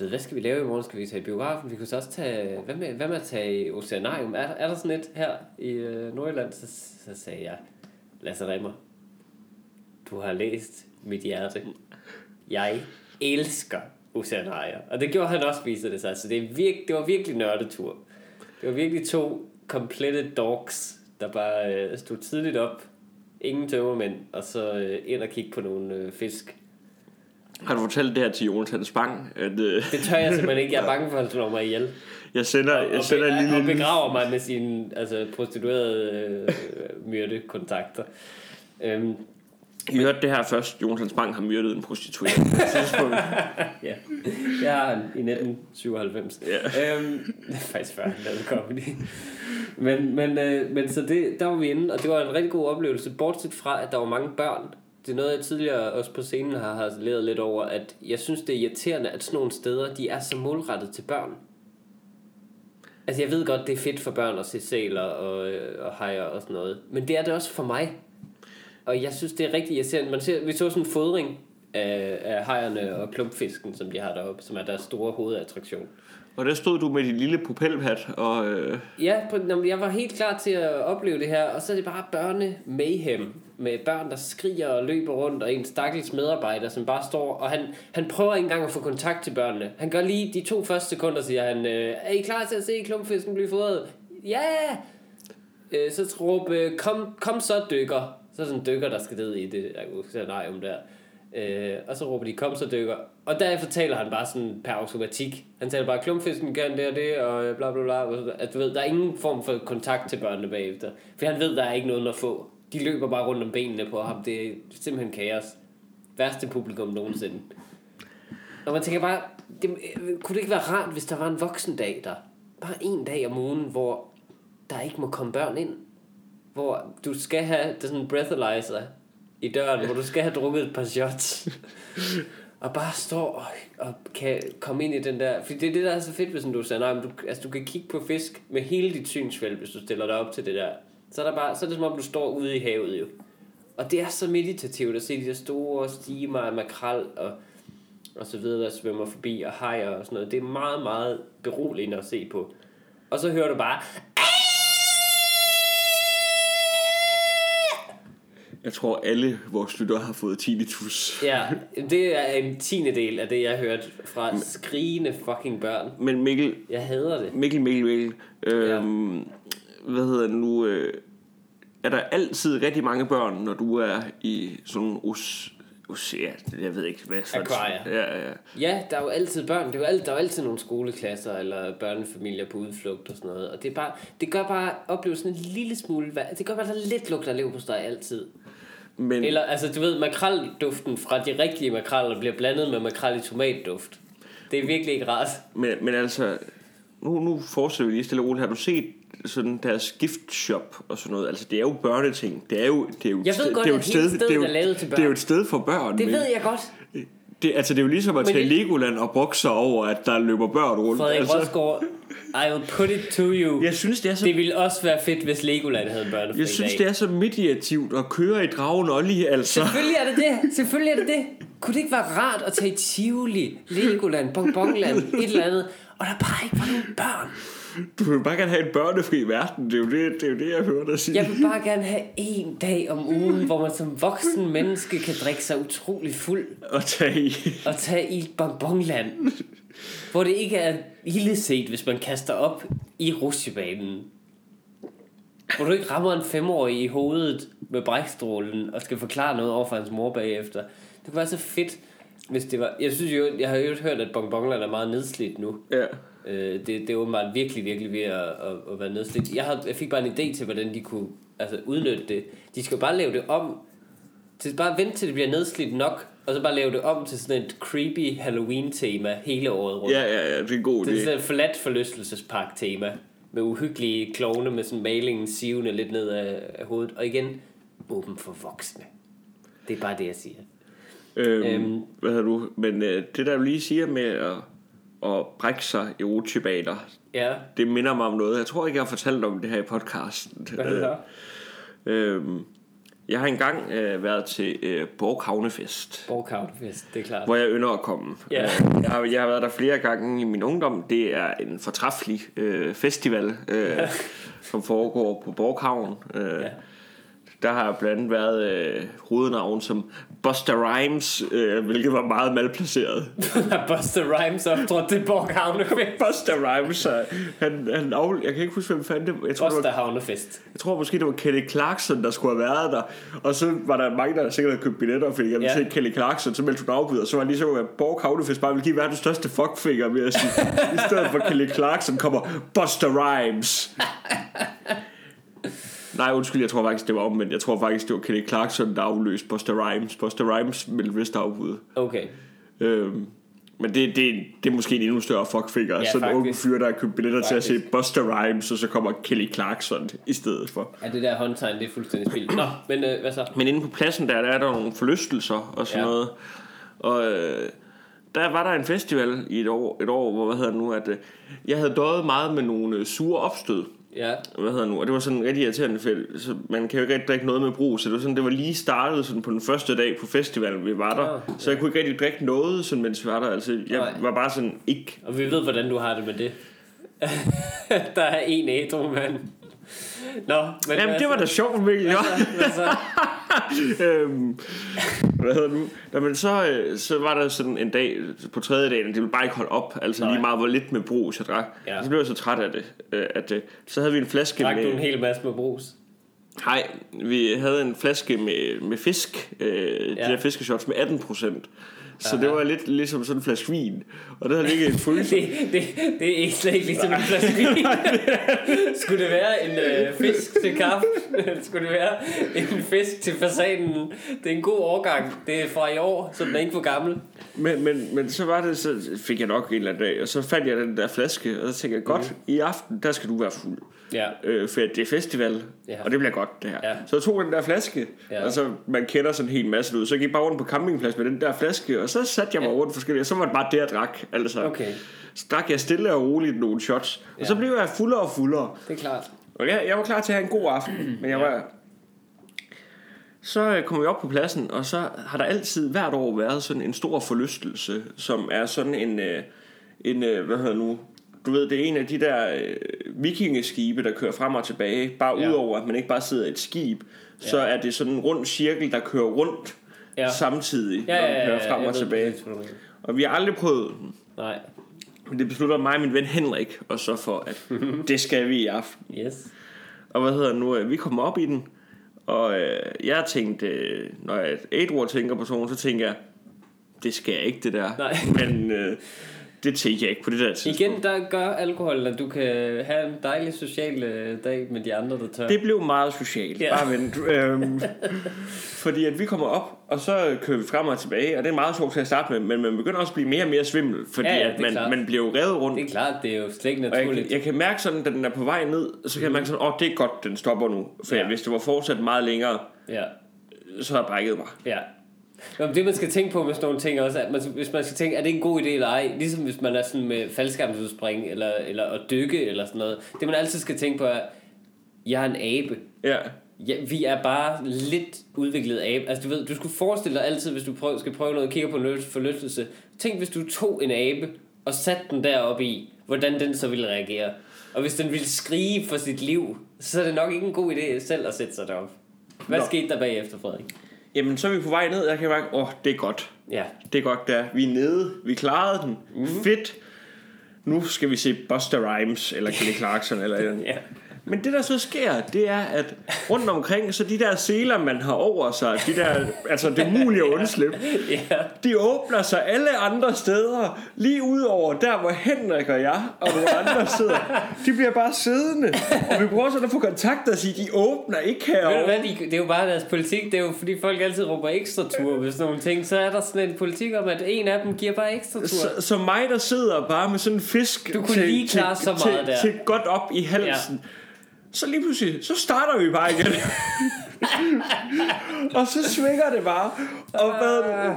ved, hvad skal vi lave i morgen? Skal vi tage i biografen? Vi kunne så også tage, hvad med, hvad med at tage i Oceanarium? Er, der- er der sådan et her i øh, Nordjylland? Så, så sagde jeg, Lasse Remmer, du har læst mit hjerte. Jeg elsker Oceanarier. Og det gjorde han også, viser det sig. Så det, er virk, det var virkelig nørdetur. Det var virkelig to komplette dogs, der bare øh, stod tidligt op. Ingen tømmermænd. Og så øh, ind og kigge på nogle øh, fisk. Har du fortalt det her til Jonathan Spang? At, øh, Det tør jeg simpelthen ikke. Jeg er bange for, at han slår mig ihjel. jeg sender, jeg og, sender en be- og lille... begraver mig med sine altså, prostituerede øh, myrdekontakter. Øhm, I hørte det her først. Jonathan Spang har myrdet en prostitueret. [LAUGHS] Ja, det har han i 1997. Ja. Øhm, det er faktisk før han lavede comedy. Men, men, øh, men så det, der var vi inde, og det var en rigtig god oplevelse, bortset fra, at der var mange børn. Det er noget, jeg tidligere også på scenen har, har lært lidt over, at jeg synes, det er irriterende, at sådan nogle steder, de er så målrettet til børn. Altså, jeg ved godt, det er fedt for børn at se sæler og, øh, og hajer og sådan noget. Men det er det også for mig. Og jeg synes, det er rigtig irriterende. Man ser, vi så sådan en fodring af, af hajerne og klumpfisken, som de har deroppe, som er deres store hovedattraktion og der stod du med din lille pupelhat og... Øh, Ja, på, men jeg var helt klar til at opleve det her, og så er det bare børne mayhem med børn, der skriger og løber rundt, og en stakkels medarbejder, som bare står, og han, han prøver ikke engang at få kontakt til børnene. Han gør lige de to første sekunder, siger han, øh, er I klar til at se klumpfisken blive fodret? Ja! Øh, så råber, kom, kom så dykker. Så er sådan en dykker, der skal ned i det scenarium der. Øh, og så råber de, kom så dykker. Og derefter taler han bare sådan per automatik. Han taler bare, klumpfisken kan det og det, og bla bla bla. At du ved, der er ingen form for kontakt til børnene bagefter. For han ved, der er ikke noget at få. De løber bare rundt om benene på ham. Det er simpelthen kaos. Værste publikum nogensinde. Og man tænker bare, det, øh, kunne det ikke være rart, hvis der var en voksendag der? Bare en dag om ugen, hvor der ikke må komme børn ind. Hvor du skal have det sådan en breathalyzer i døren, hvor du skal have drukket et par shots. og bare stå og, og kan komme ind i den der... Fordi det er det, der er så fedt, hvis du siger, nej, men du, altså, du kan kigge på fisk med hele dit synsfelt, hvis du stiller dig op til det der. Så er, der bare, så er det som om, du står ude i havet jo. Og det er så meditativt at se de der store stimer af makrel og og så videre, der svømmer forbi, og hajer og sådan noget. Det er meget, meget beroligende at se på. Og så hører du bare, Jeg tror, alle vores lyttere har fået tinnitus. ja, det er en tiende del af det, jeg hørte fra skrigende fucking børn. Men Mikkel, Jeg hader det. Mikkel, Mikkel, Mikkel. Øhm, Hvad hedder det nu? Øh, er der altid rigtig mange børn, når du er i sådan os, ja, jeg ved ikke, hvad. Aquaria. Ja, ja. Ja, der er jo altid børn. Det er jo altid, der er jo altid nogle skoleklasser eller børnefamilier på udflugt og sådan noget. Og det, er bare, det gør bare oplevelsen en lille smule... Det gør bare, at der lidt lugter lev på dig altid. Men, Eller, altså, du ved, makralduften fra de rigtige makreller bliver blandet med makrel i tomatduft. Det er virkelig ikke rart. men, men altså, nu, nu forestiller vi lige stille og roligt. Har du set sådan deres gift shop og sådan noget? Altså, det er jo børneting. Det er jo, det er jo, Jeg ved godt, det er jo et sted, det er jo, er lavet til Det er jo børn. et sted for børn. Det ved jeg godt. Det, altså, det er jo ligesom at tage det- Legoland og brokse over, at der løber børn rundt. Frederik altså, Rosgaard, I will put it to you. jeg synes, det er så Det ville også være fedt, hvis Legoland havde en børnefri Jeg synes, dag. det er så mediativt at køre i dragen Olli, altså. Selvfølgelig er det det. Selvfølgelig er det det. Kunne det ikke være rart at tage i Tivoli, Legoland, Bonbonland, et eller andet, og der bare ikke var nogen børn? Du vil bare gerne have en børnefri verden. Det er jo det, det, er jo det jeg hører dig sige. Jeg vil bare gerne have en dag om ugen, hvor man som voksen menneske kan drikke sig utrolig fuld At tage i. og tage i Bonbonland. Hvor det ikke er illeset, hvis man kaster op i rusjebanen. Hvor du ikke rammer en femårig i hovedet med brækstrålen og skal forklare noget over for hans mor bagefter. Det kunne være så fedt, hvis det var... Jeg synes jo, jeg har jo hørt, at Bonbonland er meget nedslidt nu. Ja. Øh, det, det er åbenbart virkelig, virkelig ved at, at, at være nedslidt. Jeg, havde, jeg fik bare en idé til, hvordan de kunne altså, udnytte det. De skal bare lave det om. Til bare vente til det bliver nedslidt nok, og så bare lave det om til sådan et creepy Halloween-tema hele året rundt. Ja, ja, ja, det er en god Det er idé. sådan et forladt forlystelsespark-tema. Med uhyggelige klovne med sådan malingen sivende lidt ned af, af hovedet. Og igen, åben for voksne. Det er bare det, jeg siger. Øhm, Øhm. Hvad hedder du? Men øh, det der du lige siger med at, at brække sig i rutsjebaner, Ja, det minder mig om noget. Jeg tror ikke, jeg har fortalt om det her i podcasten. hvad er det så? Øhm, jeg har engang øh, været til øh, Borg Havnefest, det er klart. hvor jeg ynder at komme. Ja. Øh, Jeg, har, jeg har været der flere gange i min ungdom. Det er en fortræffelig øh, festival, øh, som foregår på Borghavn. Øh, Ja. Der har blandt andet været øh, hovednavn som Buster Rhymes, øh, hvilket var meget malplaceret. [LAUGHS] Buster Rhymes optrådte til Borghavnefest. [LAUGHS] Buster Rhymes, han, han af, jeg kan ikke huske, hvem fanden det. Jeg tror, det var Buster Havnefest. Jeg tror måske, det var Kelly Clarkson, der skulle have været der. Og så var der mange, der sikkert havde købt billetter, fordi jeg ville Ja. se Kelly Clarkson, så meldte hun afbud, og så var det ligesom, at Borg Havnefest bare ville give verdens største fuckfinger, vil jeg sige. I stedet for Kelly Clarkson kommer Buster Rhymes. [LAUGHS] Nej, undskyld, jeg tror faktisk, det var omvendt. Jeg tror faktisk, det var Kelly Clarkson, der afløste Buster Rhymes. Buster Rhymes meldte vist afbud. Okay. Øhm, men det, det, det er måske en endnu større fuckfinger. Ja, sådan en faktisk. fyr, der har købt billetter til at se Faktisk. Buster Rhymes, og så kommer Kelly Clarkson i stedet for. Ja, det der håndtegn, det er fuldstændig spildt. Nå, men øh, hvad så? Men inde på pladsen der, der er der nogle forlystelser og sådan Ja. ja. noget. Og øh, der var der en festival i et år, et år hvor hvad hedder det nu, at øh, jeg havde døjet meget med nogle øh, sure opstød. Ja, Hvad hedder nu? Og det var sådan en rigtig irriterende fæld. Så man kan jo ikke rigtig drikke noget med brug. Så det var sådan, det var lige startet sådan på den første dag på festivalen, vi var der. Ah, så jeg kunne ikke rigtig drikke noget, sådan, mens vi var der. Altså, jeg Nej. var bare sådan, ikke og vi ved, hvordan du har det med det. [LAUGHS] der er en ædru mand. Nå, men Jamen, hvad det var så? da sjovt, Mikkel. Ja. Hvad så? [LAUGHS] øhm, hvad hedder nu? Nå, men så, øh, så var der sådan en dag på tredje dagen, det ville bare ikke holde op. Altså Nej. lige meget, hvor lidt med brus jeg drak. Ja. Så blev jeg så træt af det. øh, At, så havde vi en flaske Drak du med... en hel masse med brus? Nej, vi havde en flaske med, med fisk. Øh, Ja. De der fiskeshots med 18 procent. Så det var lidt ligesom sådan en flaske vin. Og det havde ligget i en fryser. [LAUGHS] Det, det, det er ikke slet ikke ligesom en flaske vin. Skulle det være en øh, fisk til kaffe? [LAUGHS] Skulle det være en fisk til fasanen? Det er en god årgang. Det er fra i år, så den er ikke for gammel. Men, men, men så var det, så fik jeg nok en eller anden dag, og så fandt jeg den der flaske, og så tænkte jeg, godt, i aften, der skal du være fuld. Ja. øh, for det er festival, Ja. og det bliver godt det her. Ja. Så jeg tog den der flaske, ja. og så man kender sådan en hel masse ud. Så jeg gik bare rundt på campingplads med den der flaske, og så satte jeg mig Ja. ja. rundt forskellige, og så var det bare det, jeg drak. Altså. Okay. Så drak jeg stille og roligt nogle shots, og Ja. så blev jeg fuldere og fuldere. Det er klart. Og jeg, jeg var klar til at have en god aften, [CLEARS THROAT] men jeg var... Så øh, kommer vi op på pladsen, og så har der altid hvert år været sådan en stor forlystelse, som er sådan en, øh, en øh, hvad hedder nu, du ved, det er en af de der øh, vikingeskibe, der kører frem og tilbage. Bare Ja. udover, at man ikke bare sidder i et skib, så er det sådan en rund cirkel, der kører rundt Ja. samtidig, Ja, når ja, den ja, kører ja, frem og tilbage. mener. Og vi har aldrig prøvet den. Nej. Men det beslutter mig og min ven Henrik, og så for, at [LAUGHS] det skal vi i aften. Yes. Og hvad hedder nu, vi kommer op i den, og øh, jeg tænkte, øh, når jeg et tænker på sådan, så tænker jeg, det skal jeg ikke det der. Nej. Men øh, det tænker jeg ikke på det der tidspunkt. Igen, der gør alkohol, at du kan have en dejlig social øh, dag med de andre, der tør. Det blev meget socialt, Ja. bare vent. Øhm, fordi at vi kommer op, og så kører vi frem og tilbage, og det er meget sjovt til at starte med, men man begynder også at blive mere og mere svimmel, fordi Ja, ja, at man, klart. man bliver jo revet rundt. Det er klart, det er jo slet ikke Og jeg, naturligt. kan- jeg kan mærke sådan, da den er på vej ned, så kan jeg mærke sådan, åh, oh, det er godt, den stopper nu. For ja. hvis det var fortsat meget længere, Ja, så har jeg brækket mig. ja. Nå, det man skal tænke på med sådan nogle ting også, at man, hvis man skal tænke, er det en god idé eller ej, ligesom hvis man er sådan med faldskærmsudspring eller, eller at dykke eller sådan noget. Det man altid skal tænke på er, jeg er en abe. Ja. Ja, vi er bare lidt udviklet abe. Altså du ved, du skulle forestille dig altid, hvis du prøv, skal prøve noget, kigger på en forlystelse. Tænk, hvis du tog en abe og satte den deroppe i, hvordan den så ville reagere. Og hvis den ville skrige for sit liv, så er det nok ikke en god idé selv at sætte sig derop. Hvad Nå. skete der bagefter, Frederik? Jamen, så er vi på vej ned, og jeg kan mærke, åh, oh, det er godt. Ja, Det er godt, der. Vi er nede, vi klarede den. Mm. Fedt. Nu skal vi se Buster Rhymes, eller [LAUGHS] Kelly Clarkson, eller eller andet. ja. Men det der så sker, det er, at rundt omkring, så de der seler, man har over sig, de der, altså det mulige at undslippe, ja. de åbner sig alle andre steder, lige ud over der, hvor Henrik og jeg og nogle andre sidder. De bliver bare siddende, og vi prøver sådan at få kontakt og sige, de åbner ikke Ved du herovre. hvad, de, det er jo bare deres politik. Det er jo fordi folk altid råber ekstra tur hvis nogle ting. Så er der sådan en politik om, at en af dem giver bare ekstra tur. Så, så mig, der sidder bare med sådan en fisk Du kunne lige klare så meget til, der. til godt op i halsen. Ja. Så lige pludselig, så starter vi bare igen. [LAUGHS] og så svinger det bare. Og hvad,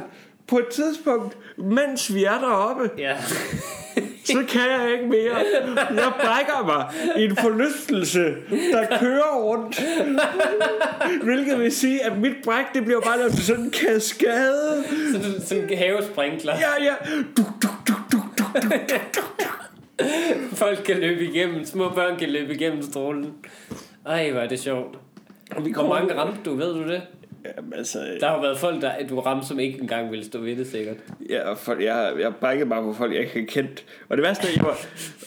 på et tidspunkt, mens vi er deroppe, Ja. [LAUGHS] så kan jeg ikke mere. Jeg brækker mig i en forlystelse, der kører rundt. Hvilket vil sige, at mit bræk, det bliver bare lavet sådan en kaskade. Så du sådan en havesprinkler. Ja, ja. Duk, duk, duk, duk, duk, duk, duk. Folk kan løbe igennem. Små børn kan løbe igennem strålen. Ej, hvor er det sjovt. Vi Hvor mange ramte du, ved du det? Jamen, altså, Der har jo været folk, der du ramte, som ikke engang ville stå ved det sikkert. Ja, og folk, jeg, jeg brækkede bare på folk, jeg ikke kendt. Og det værste jeg var,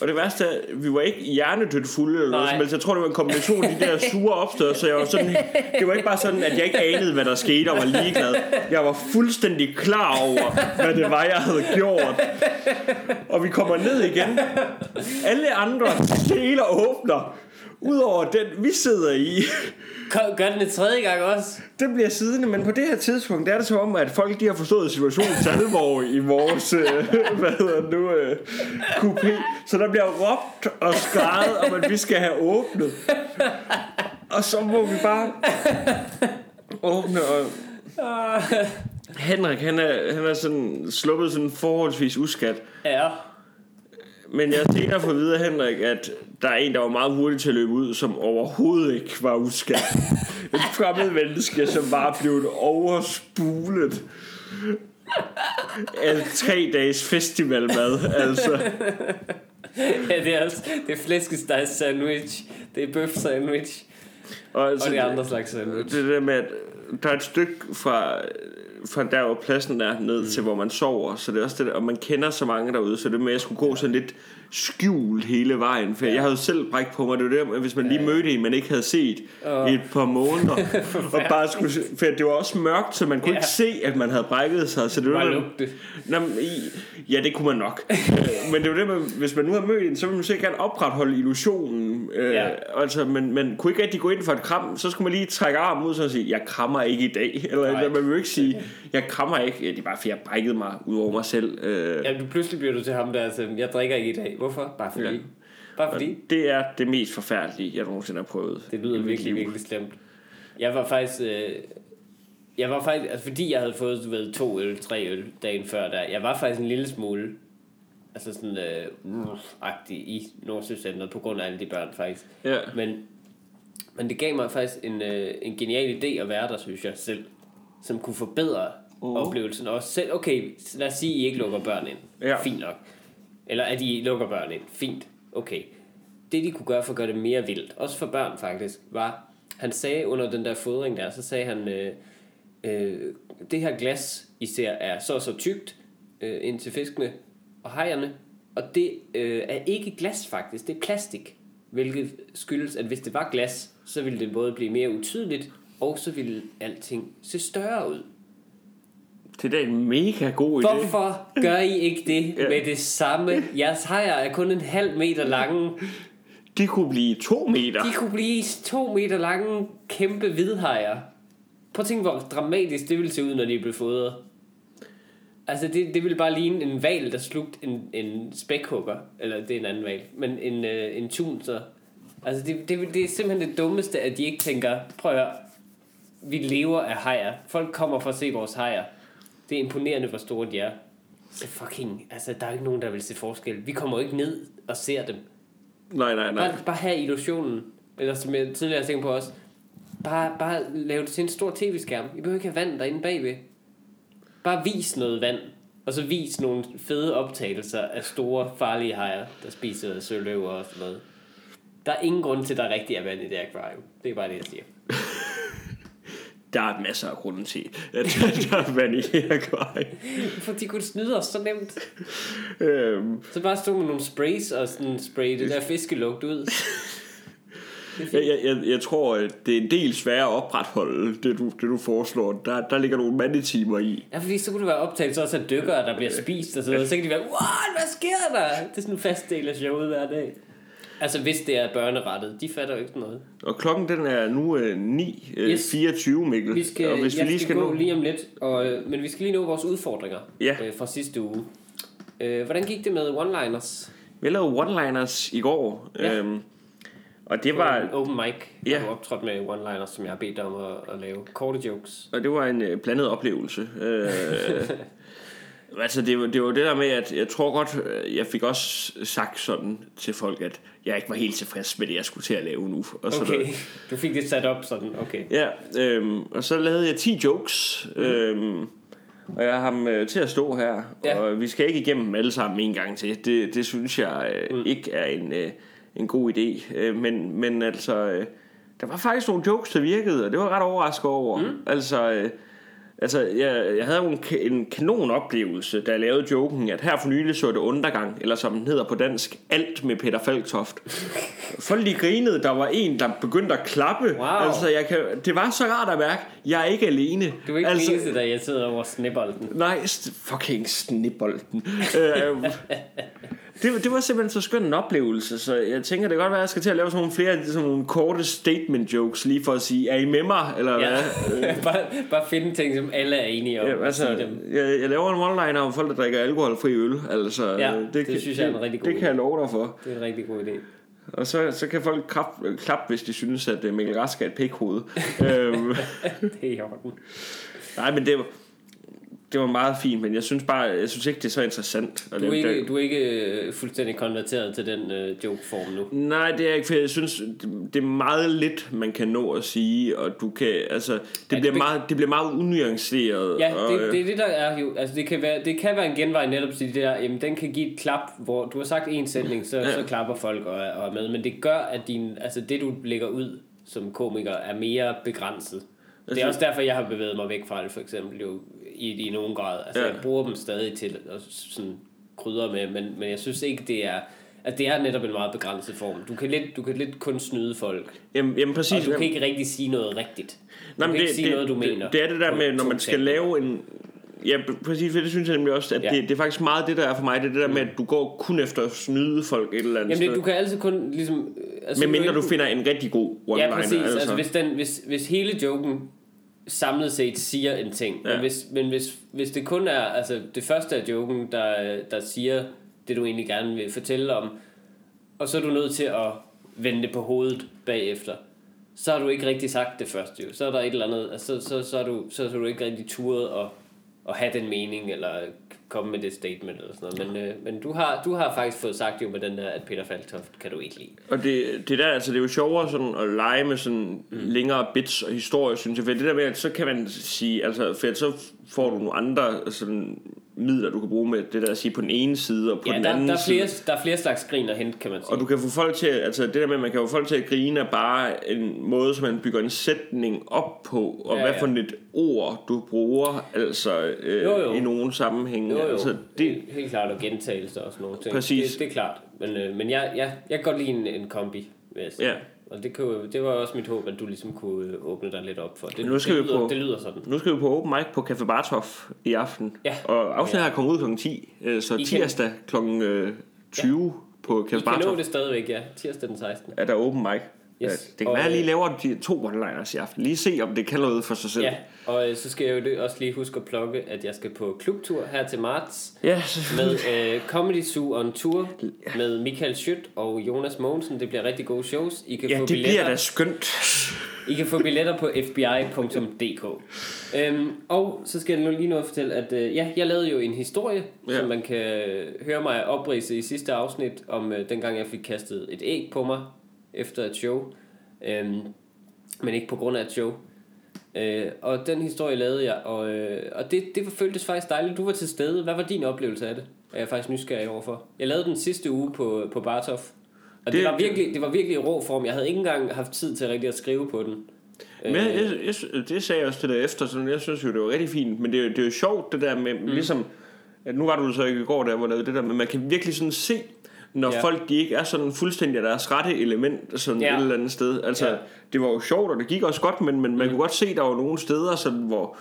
og det værste er, vi var ikke hjernedødt fulde eller noget Nej. som helst. Jeg tror, det var en kombination af de der [LAUGHS] sure opstød, så jeg var sådan, det var ikke bare sådan, at jeg ikke anede, hvad der skete og var ligeglad. Jeg var fuldstændig klar over, hvad det var, jeg havde gjort. Og vi kommer ned igen. Alle andre deler åbner. Udover den, vi sidder i. Gør- den det tredje gang også? Den bliver siddende, men på det her tidspunkt, der er det som om, at folk de har forstået situationens alvor i vores, øh, hvad hedder det nu, øh. Så der bliver råbt og skrejet om, at vi skal have åbnet. Og så må vi bare åbne og... Henrik, han er, han er sådan sluppet sådan forholdsvis uskat. Ja. Men jeg har senere fået at vide af Henrik, at der er en, der var meget hurtig til at løbe ud, som overhovedet ikke var uskat. Et fremmed menneske, som bare blev overspulet af tre dages festivalmad, altså. ja, det er altså det er flæskestegs sandwich. Det er bøf sandwich. Og, altså, Og det er andre slags sandwich. det der med, at der er et stykke fra, fra der, hvor pladsen er, ned mm. til, hvor man sover. Så det er også det der, og man kender så mange derude, så det med, at jeg skulle gå sådan lidt skjult hele vejen. For ja. jeg havde selv brækket på mig, det var det, der, hvis man lige mødte en, man ikke havde set Åh. i et par måneder. [LAUGHS] og bare skulle, for det var også mørkt, så man kunne Ja. ikke se, at man havde brækket sig. Så det var, man- lugte. Ja, det kunne man nok. [LAUGHS] Øh, men det var det, med, hvis man nu har mødt en, så vil man sikkert gerne opretholde illusionen. Øh, Ja. altså, men man kunne ikke rigtig gå ind for et kram, så skulle man lige trække armen ud og sige, jeg krammer ikke i dag. Eller, Nej. man vil ikke sige, [LAUGHS] jeg krammer ikke. Ja, det er bare, fordi jeg brækkede mig ud over mig selv. Øh, Ja, du pludselig bliver du til ham der, altså, jeg drikker ikke i dag. Hvorfor? Bare fordi. Ja. Bare fordi. det er det mest forfærdelige, jeg nogensinde har prøvet. Det lyder virkelig, virkelig slemt. Jeg var faktisk... Øh, jeg var faktisk... Altså, fordi jeg havde fået, du ved, to øl, tre øl dagen før der. Jeg var faktisk en lille smule... Altså sådan... Øh, agtig i Nordsøcenteret på grund af alle de børn, faktisk. Ja. Men, Men det gav mig faktisk en, øh, en genial idé at være der, synes jeg selv. Som kunne forbedre uh. oplevelsen. Og selv, okay, lad os sige, at I ikke lukker børn ind. Ja. Fint nok. Eller at I lukker børn ind. Fint. Okay. Det de kunne gøre for at gøre det mere vildt, også for børn faktisk, var, han sagde under den der fodring der, så sagde han, øh, øh, det her glas, I ser, er så og så tykt øh, ind til fiskene og hejerne, og det øh, er ikke glas faktisk, det er plastik. Hvilket skyldes, at hvis det var glas, så ville det både blive mere utydeligt, og så ville alting se større ud. Det er da en mega god idé. Hvorfor gør I ikke det Ja. med det samme? Jeres hajer er kun en halv meter lange. De kunne blive to meter. De kunne blive to meter lange, kæmpe hvidhajer. Prøv at tænke, hvor dramatisk det ville se ud, når de blev fodret. Altså, det, det ville bare ligne en val, der slugt en, en spækhugger. Eller, det er en anden val. Men en, øh, en tun, så... Altså, det, det, det er simpelthen det dummeste, at de ikke tænker, prøv at høre, vi lever af hajer. Folk kommer for at se vores hajer. Det er imponerende, hvor store de er. Så fucking, altså, der er ikke nogen, der vil se forskel. Vi kommer jo ikke ned og ser dem. Nej, nej, nej. Bare, bare have illusionen. Eller som jeg tidligere har tænkt på også. Bare, bare lave det til en stor tv-skærm. I behøver ikke have vand derinde bagved. Bare vis noget vand. Og så vis nogle fede optagelser af store, farlige hajer, der spiser søløver og sådan noget. Der er ingen grund til, at der rigtig er vand i det akvarium. Det er bare det, jeg siger. Der er masser af grunde til, at [LAUGHS] der er det akvarium. For de kunne snyde os så nemt. Øhm, Så bare stå med nogle sprays og sådan spray det der fiskelugt ud. jeg, jeg, jeg, jeg tror, det er en del sværere at opretholde, det du, det du foreslår. Der, der ligger nogle mandetimer i. Ja, fordi så kunne det være optagelser også af dykkere, der bliver spist og sådan noget. Så kan de være, what, hvad sker der? Det er sådan en fast del af showet hver dag. Altså, hvis det er børnerettet. De fatter jo ikke noget. Og klokken den er nu øh, 9.24, øh, Yes. 24, Mikkel. Vi skal, og hvis vi jeg lige skal, skal gå nå... lige om lidt, og, øh, men vi skal lige nå vores udfordringer Ja. øh, fra sidste uge. Øh, hvordan gik det med one-liners? Vi lavede one-liners i går. Ja. Øhm, og det var, en open mic, Ja. ja. optrådt med one-liners, som jeg har bedt om at, at lave. Korte jokes. og det var en øh, blandet oplevelse. Øh, [LAUGHS] altså det var, det var det der med, at jeg tror godt, øh, jeg fik også sagt sådan til folk, at jeg ikke var helt tilfreds med det, jeg skulle til at lave nu. Og sådan Okay, noget. du fik det sat op sådan, okay. Ja, øhm, og så lavede jeg 10 jokes, øhm, og jeg har ham øh, til at stå her, Ja. og vi skal ikke igennem dem alle sammen en gang til. Det, det synes jeg øh, mm. ikke er en, øh, en god idé. Øh, men, men altså, øh, der var faktisk nogle jokes, der virkede, og det var ret overrasket over. Mm. Altså, øh, altså jeg, jeg havde jo en, en kanon oplevelse, da jeg lavede joken, at her for nylig så det undergang, eller som den hedder på dansk, alt med Peter Falktoft. Folk de grinede, der var en, der begyndte at klappe. Wow. Altså, jeg kan, det var så rart at mærke, jeg er ikke alene. Du er ikke altså, eneste, der irriteret over snibbolden. Nej, fucking snibolden. øhm, [LAUGHS] det, det var simpelthen så skøn en oplevelse, så jeg tænker, det kan godt være, at jeg skal til at lave sådan nogle flere sådan nogle korte statement jokes, lige for at sige, er I med mig? Eller Ja. hvad? [LAUGHS] bare, bare finde ting, som alle er enige om. Ja, altså, dem. jeg, jeg laver en one-liner om folk, der drikker alkoholfri øl. Altså, Ja, øh, det kan, synes jeg er en rigtig god Det, det kan jeg love dig for. Det er en rigtig god idé. Og så, så kan folk klappe, klap, hvis de synes, at øh, Mikkel Rask er et pikhoved. [LAUGHS] øhm, [LAUGHS] Det er i orden. nej, men det var, det var meget fint, men jeg synes bare, jeg synes ikke, det er så interessant. At Du er ikke, det. du er ikke øh, fuldstændig konverteret til den øh, joke-form nu. Nej, det er ikke, for jeg synes, det- det er meget lidt, man kan nå at sige, og du kan, altså, det, det ja, bliver, be- meget, det bliver meget unuanceret. Ja, og, det, øh, det er det, der er jo... Altså, det kan være, det kan være en genvej netop til det der... Jamen, den kan give et klap, hvor du har sagt en sætning, så, ja. så klapper folk og og er med. Men det gør, at din, altså, det, du lægger ud som komiker, er mere begrænset. Det er Altså- også derfor, jeg har bevæget mig væk fra det, for eksempel, jo, i, i nogen grad. Altså, Ja. jeg bruger dem stadig til at sådan krydre med, men, men jeg synes ikke, det er... At det er netop en meget begrænset form. Du kan lidt, du kan lidt kun snyde folk. jamen, jamen, præcis. Og du kan jamen, ikke rigtig sige noget rigtigt. Du nej, kan men ikke sige noget, du det, mener. Det er det der med, når man skal lave en... Ja, præcis, for det synes jeg nemlig også, at Ja. det, det er faktisk meget det, der er for mig. Det er det der med, at du går kun efter at snyde folk et eller andet Jamen, det, du kan altid kun ligesom... øh, Altså, Men mindre du finder en rigtig god one-liner. Ja, præcis. Altså, altså hvis, den, hvis, hvis hele joken samlet set siger en ting, ja. Men, hvis, men hvis, hvis det kun er altså, det første af joken, der, der siger det, du egentlig gerne vil fortælle om, og så er du nødt til at vende det på hovedet bagefter, så har du ikke rigtig sagt det første. Jo. Så er der et eller andet, altså, så, så, så, er du, så er du ikke rigtig turet at, at have den mening, eller komme med det statement eller sådan noget. Men, øh, men du, har, du har faktisk fået sagt jo med den der, at Peter Faltoft kan du ikke lide. Og det, det der, altså det er jo sjovere sådan at lege med sådan mm. længere bits og historie, synes jeg. For det der med, at så kan man sige, altså for så får du nogle andre sådan midler, du kan bruge med det der at sige på den ene side og på Ja, den der, anden der, er flere, side. der er flere slags grin at hente, kan man sige. Og du kan få folk til, altså det der med, at man kan få folk til at grine er bare en måde, som man bygger en sætning op på, og Ja, hvad ja. for et ord du bruger, altså øh, Jo, jo. i nogle sammenhænge. Jo, jo. Altså, det, Helt klart, og gentagelser og sådan nogle ting. Præcis. Det, det er klart. Men, øh, men jeg, jeg, jeg kan godt lide en, en kombi, vil jeg sige. Ja. Og det, kunne, det var også mit håb, at du ligesom kunne øh, åbne dig lidt op for. Det, Nu skal det, vi lyder, på- det lyder sådan. Nu skal vi på open mic på Café Bartof i aften. Ja. Og afsnittet Ja. her kommer ud kl. 10, øh, så I tirsdag kl. 20 på I Café kan nå det stadigvæk, ja. Tirsdag den 16. er der open mic. Yes. Ja, det kan Og, være, at jeg lige øh, laver de to one-liners i aften. Lige se, om det kan noget for sig selv. Ja, og øh, så skal jeg jo også lige huske at plukke, at jeg skal på klubtur her til marts ja med øh, Comedy Zoo on Tour med Michael Schødt og Jonas Mogensen. Det bliver rigtig gode shows. I kan ja få det billetter. bliver da skønt. I kan få billetter på fbi.dk. Øhm, og så skal jeg nu lige nå at fortælle, at øh, ja, jeg lavede jo en historie. Ja. som man kan høre mig oprise i sidste afsnit, om øh, dengang jeg fik kastet et æg på mig efter et show. Øhm, men ikke på grund af et show. Øh, og den historie lavede jeg, og, øh, og det, det føltes faktisk dejligt. Du var til stede. Hvad var din oplevelse af det? Er jeg faktisk nysgerrig overfor. Jeg lavede den sidste uge på, på Bartof. Og det, Det- var virkelig, det var virkelig i rå form. Jeg havde ikke engang haft tid til rigtig at skrive på den. Men jeg, jeg, jeg, det sagde jeg også til dig efter, så jeg synes jo, det var rigtig fint. Men det, er det er jo sjovt, det der med, mm. ligesom, at nu var du så ikke i går, der hvor lavede det der, men man kan virkelig sådan se, når Ja. folk de ikke er sådan fuldstændig deres rette element sådan Ja. et eller andet sted. Altså, Ja. det var jo sjovt, og det gik også godt, men, men man kunne godt se, der var nogle steder, sådan, hvor,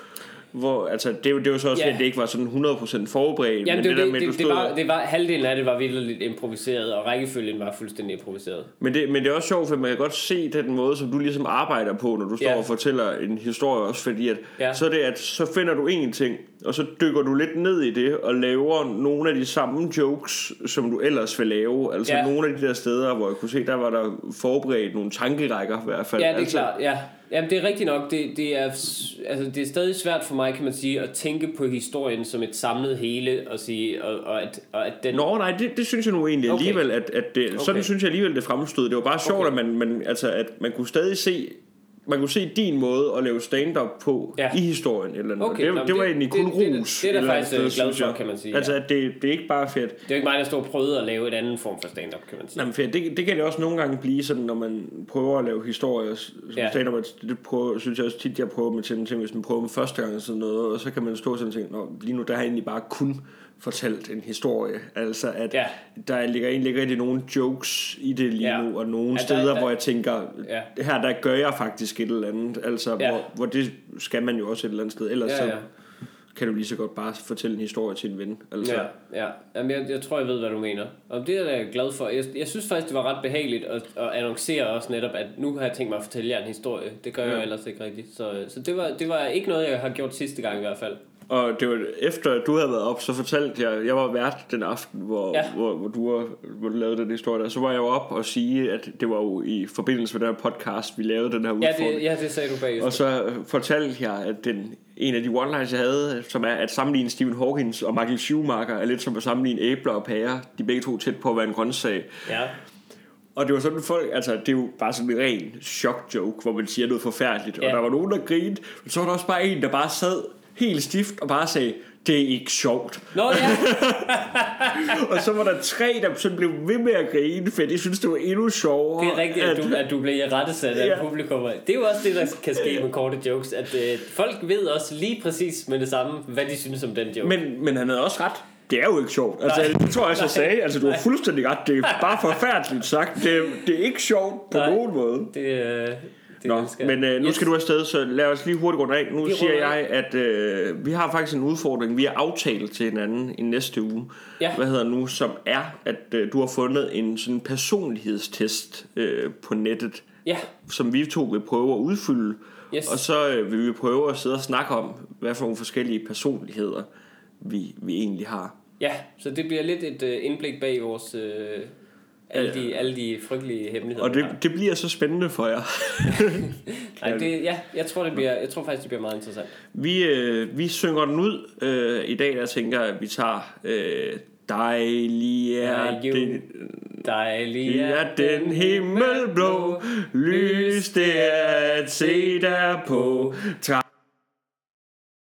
hvor altså, det, det jo så også, Ja. at det ikke var sådan 100% forberedt. Jamen, men det, der det, med, det, det, stod- var, det var, halvdelen af det var virkelig lidt improviseret, og rækkefølgen var fuldstændig improviseret. Men det, men det er også sjovt, for man kan godt se den måde, som du ligesom arbejder på, når du står Ja. og fortæller en historie også, fordi at, Ja. så er det, at så finder du en ting, og så dykker du lidt ned i det, og laver nogle af de samme jokes, som du ellers vil lave. Altså ja. nogle af de der steder, hvor jeg kunne se, der var der forberedt nogle tankerækker i hvert fald. Ja, det er altså, klart, ja. Jamen, det er rigtigt nok. Det, det, er, altså, det er stadig svært for mig, kan man sige, at tænke på historien som et samlet hele, og, sige, og, og, at, og at den... Nå, nej, det, det synes jeg nu egentlig Okay. alligevel, at, at det, okay. sådan synes jeg alligevel, det fremstod. Det var bare sjovt, okay. at, man, man, altså, at man kunne stadig se man kunne se din måde at lave stand-up på Ja. i historien. Eller noget. Okay, det, det, men var det- egentlig det- kun det er da- ros. det er eller faktisk, øh, glad synes for, kan man sige, Altså, ja. at det, det er ikke bare fedt. Det er ikke mig, der står og prøvede at lave et andet form for stand-up, kan man sige. Nej, men fedt. Det, det kan det også nogle gange blive sådan, når man prøver at lave historier som Ja. stand-up. Det prøver, synes jeg også tit, jeg prøver med til ting, hvis man prøver med første gang sådan noget, og så kan man stå sådan og tænke, lige nu der har jeg egentlig bare kun fortalt en historie. Altså, at Ja. der ligger egentlig rigtig nogen jokes i det lige Ja. nu, og nogle Ja, der- steder, der- hvor jeg tænker, Ja. her der gør jeg faktisk et eller andet. Altså, Ja. hvor, hvor det skal man jo også et eller andet sted. Ellers Ja, så ja. kan du lige så godt bare fortælle en historie til en ven. Altså, Ja, ja. Jamen, jeg, jeg tror, jeg ved, hvad du mener. Og det er jeg glad for. Jeg, jeg synes faktisk, det var ret behageligt at, at annoncere også netop, at nu har jeg tænkt mig at fortælle jer en historie. Det gør ja. jeg ellers ikke rigtigt. Så, så det, var, det var ikke noget, jeg har gjort sidste gang i hvert fald. Og det var efter at du havde været op, så fortalte jeg, jeg var vært den aften, hvor, Ja. ja. hvor, hvor, du, var, hvor du lavede den historie der. Så var jeg jo op og sige, at det var jo i forbindelse med den her podcast, vi lavede den her Ja, udfordring. det, ja, det sagde du bagefter. Og så fortalte jeg, at den, en af de one-lines, jeg havde, som er at sammenligne Stephen Hawkins og Michael Schumacher, er lidt som at sammenligne æbler og pærer. De er begge to tæt på at være en grøntsag. Ja. Og det var sådan folk, altså det er jo bare sådan en ren chok-joke, hvor man siger noget forfærdeligt. Ja. Og der var nogen, der grinede, men så var der også bare en, der bare sad helt stift og bare sagde, det er ikke sjovt. Nå ja, [LAUGHS] Og så var der tre, der sådan blev ved med at grine, for de synes det var endnu sjovere. det er rigtigt, at du, at du blev rettesat af Ja. publikum. Det er jo også det, der kan ske med korte jokes, at øh, folk ved også lige præcis med det samme, hvad de synes om den joke. men, men han havde også ret. Det er jo ikke sjovt. Altså, Nej. det tror jeg også, jeg sagde. Altså, du har fuldstændig ret. Det er bare forfærdeligt sagt. Det, det er ikke sjovt på Nej. nogen måde. Det, øh, det Nå, men øh, nu Yes. skal du afsted, så lad os lige hurtigt runde af. Nu Vi siger jeg, at øh, vi har faktisk en udfordring, vi har aftalt til hinanden i næste uge. Ja. Hvad hedder nu, som er, at øh, du har fundet en sådan personlighedstest øh, på nettet, Ja, som vi to vil prøve at udfylde. Yes. Og så øh, vil vi prøve at sidde og snakke om, hvad for nogle forskellige personligheder vi, vi egentlig har. ja, så det bliver lidt et øh, indblik bag vores, øh, Alle de, alle de frygtelige hemmeligheder. Og det, det bliver så spændende for jer. [LAUGHS] Nej, det, ja, jeg tror, det bliver, jeg tror faktisk, det bliver meget interessant. Vi, øh, vi synger den ud øh, i dag, der tænker jeg, at vi tager øh, Dejlig er Ja, Dejlig det er den himmelblå, lys det er at se der på.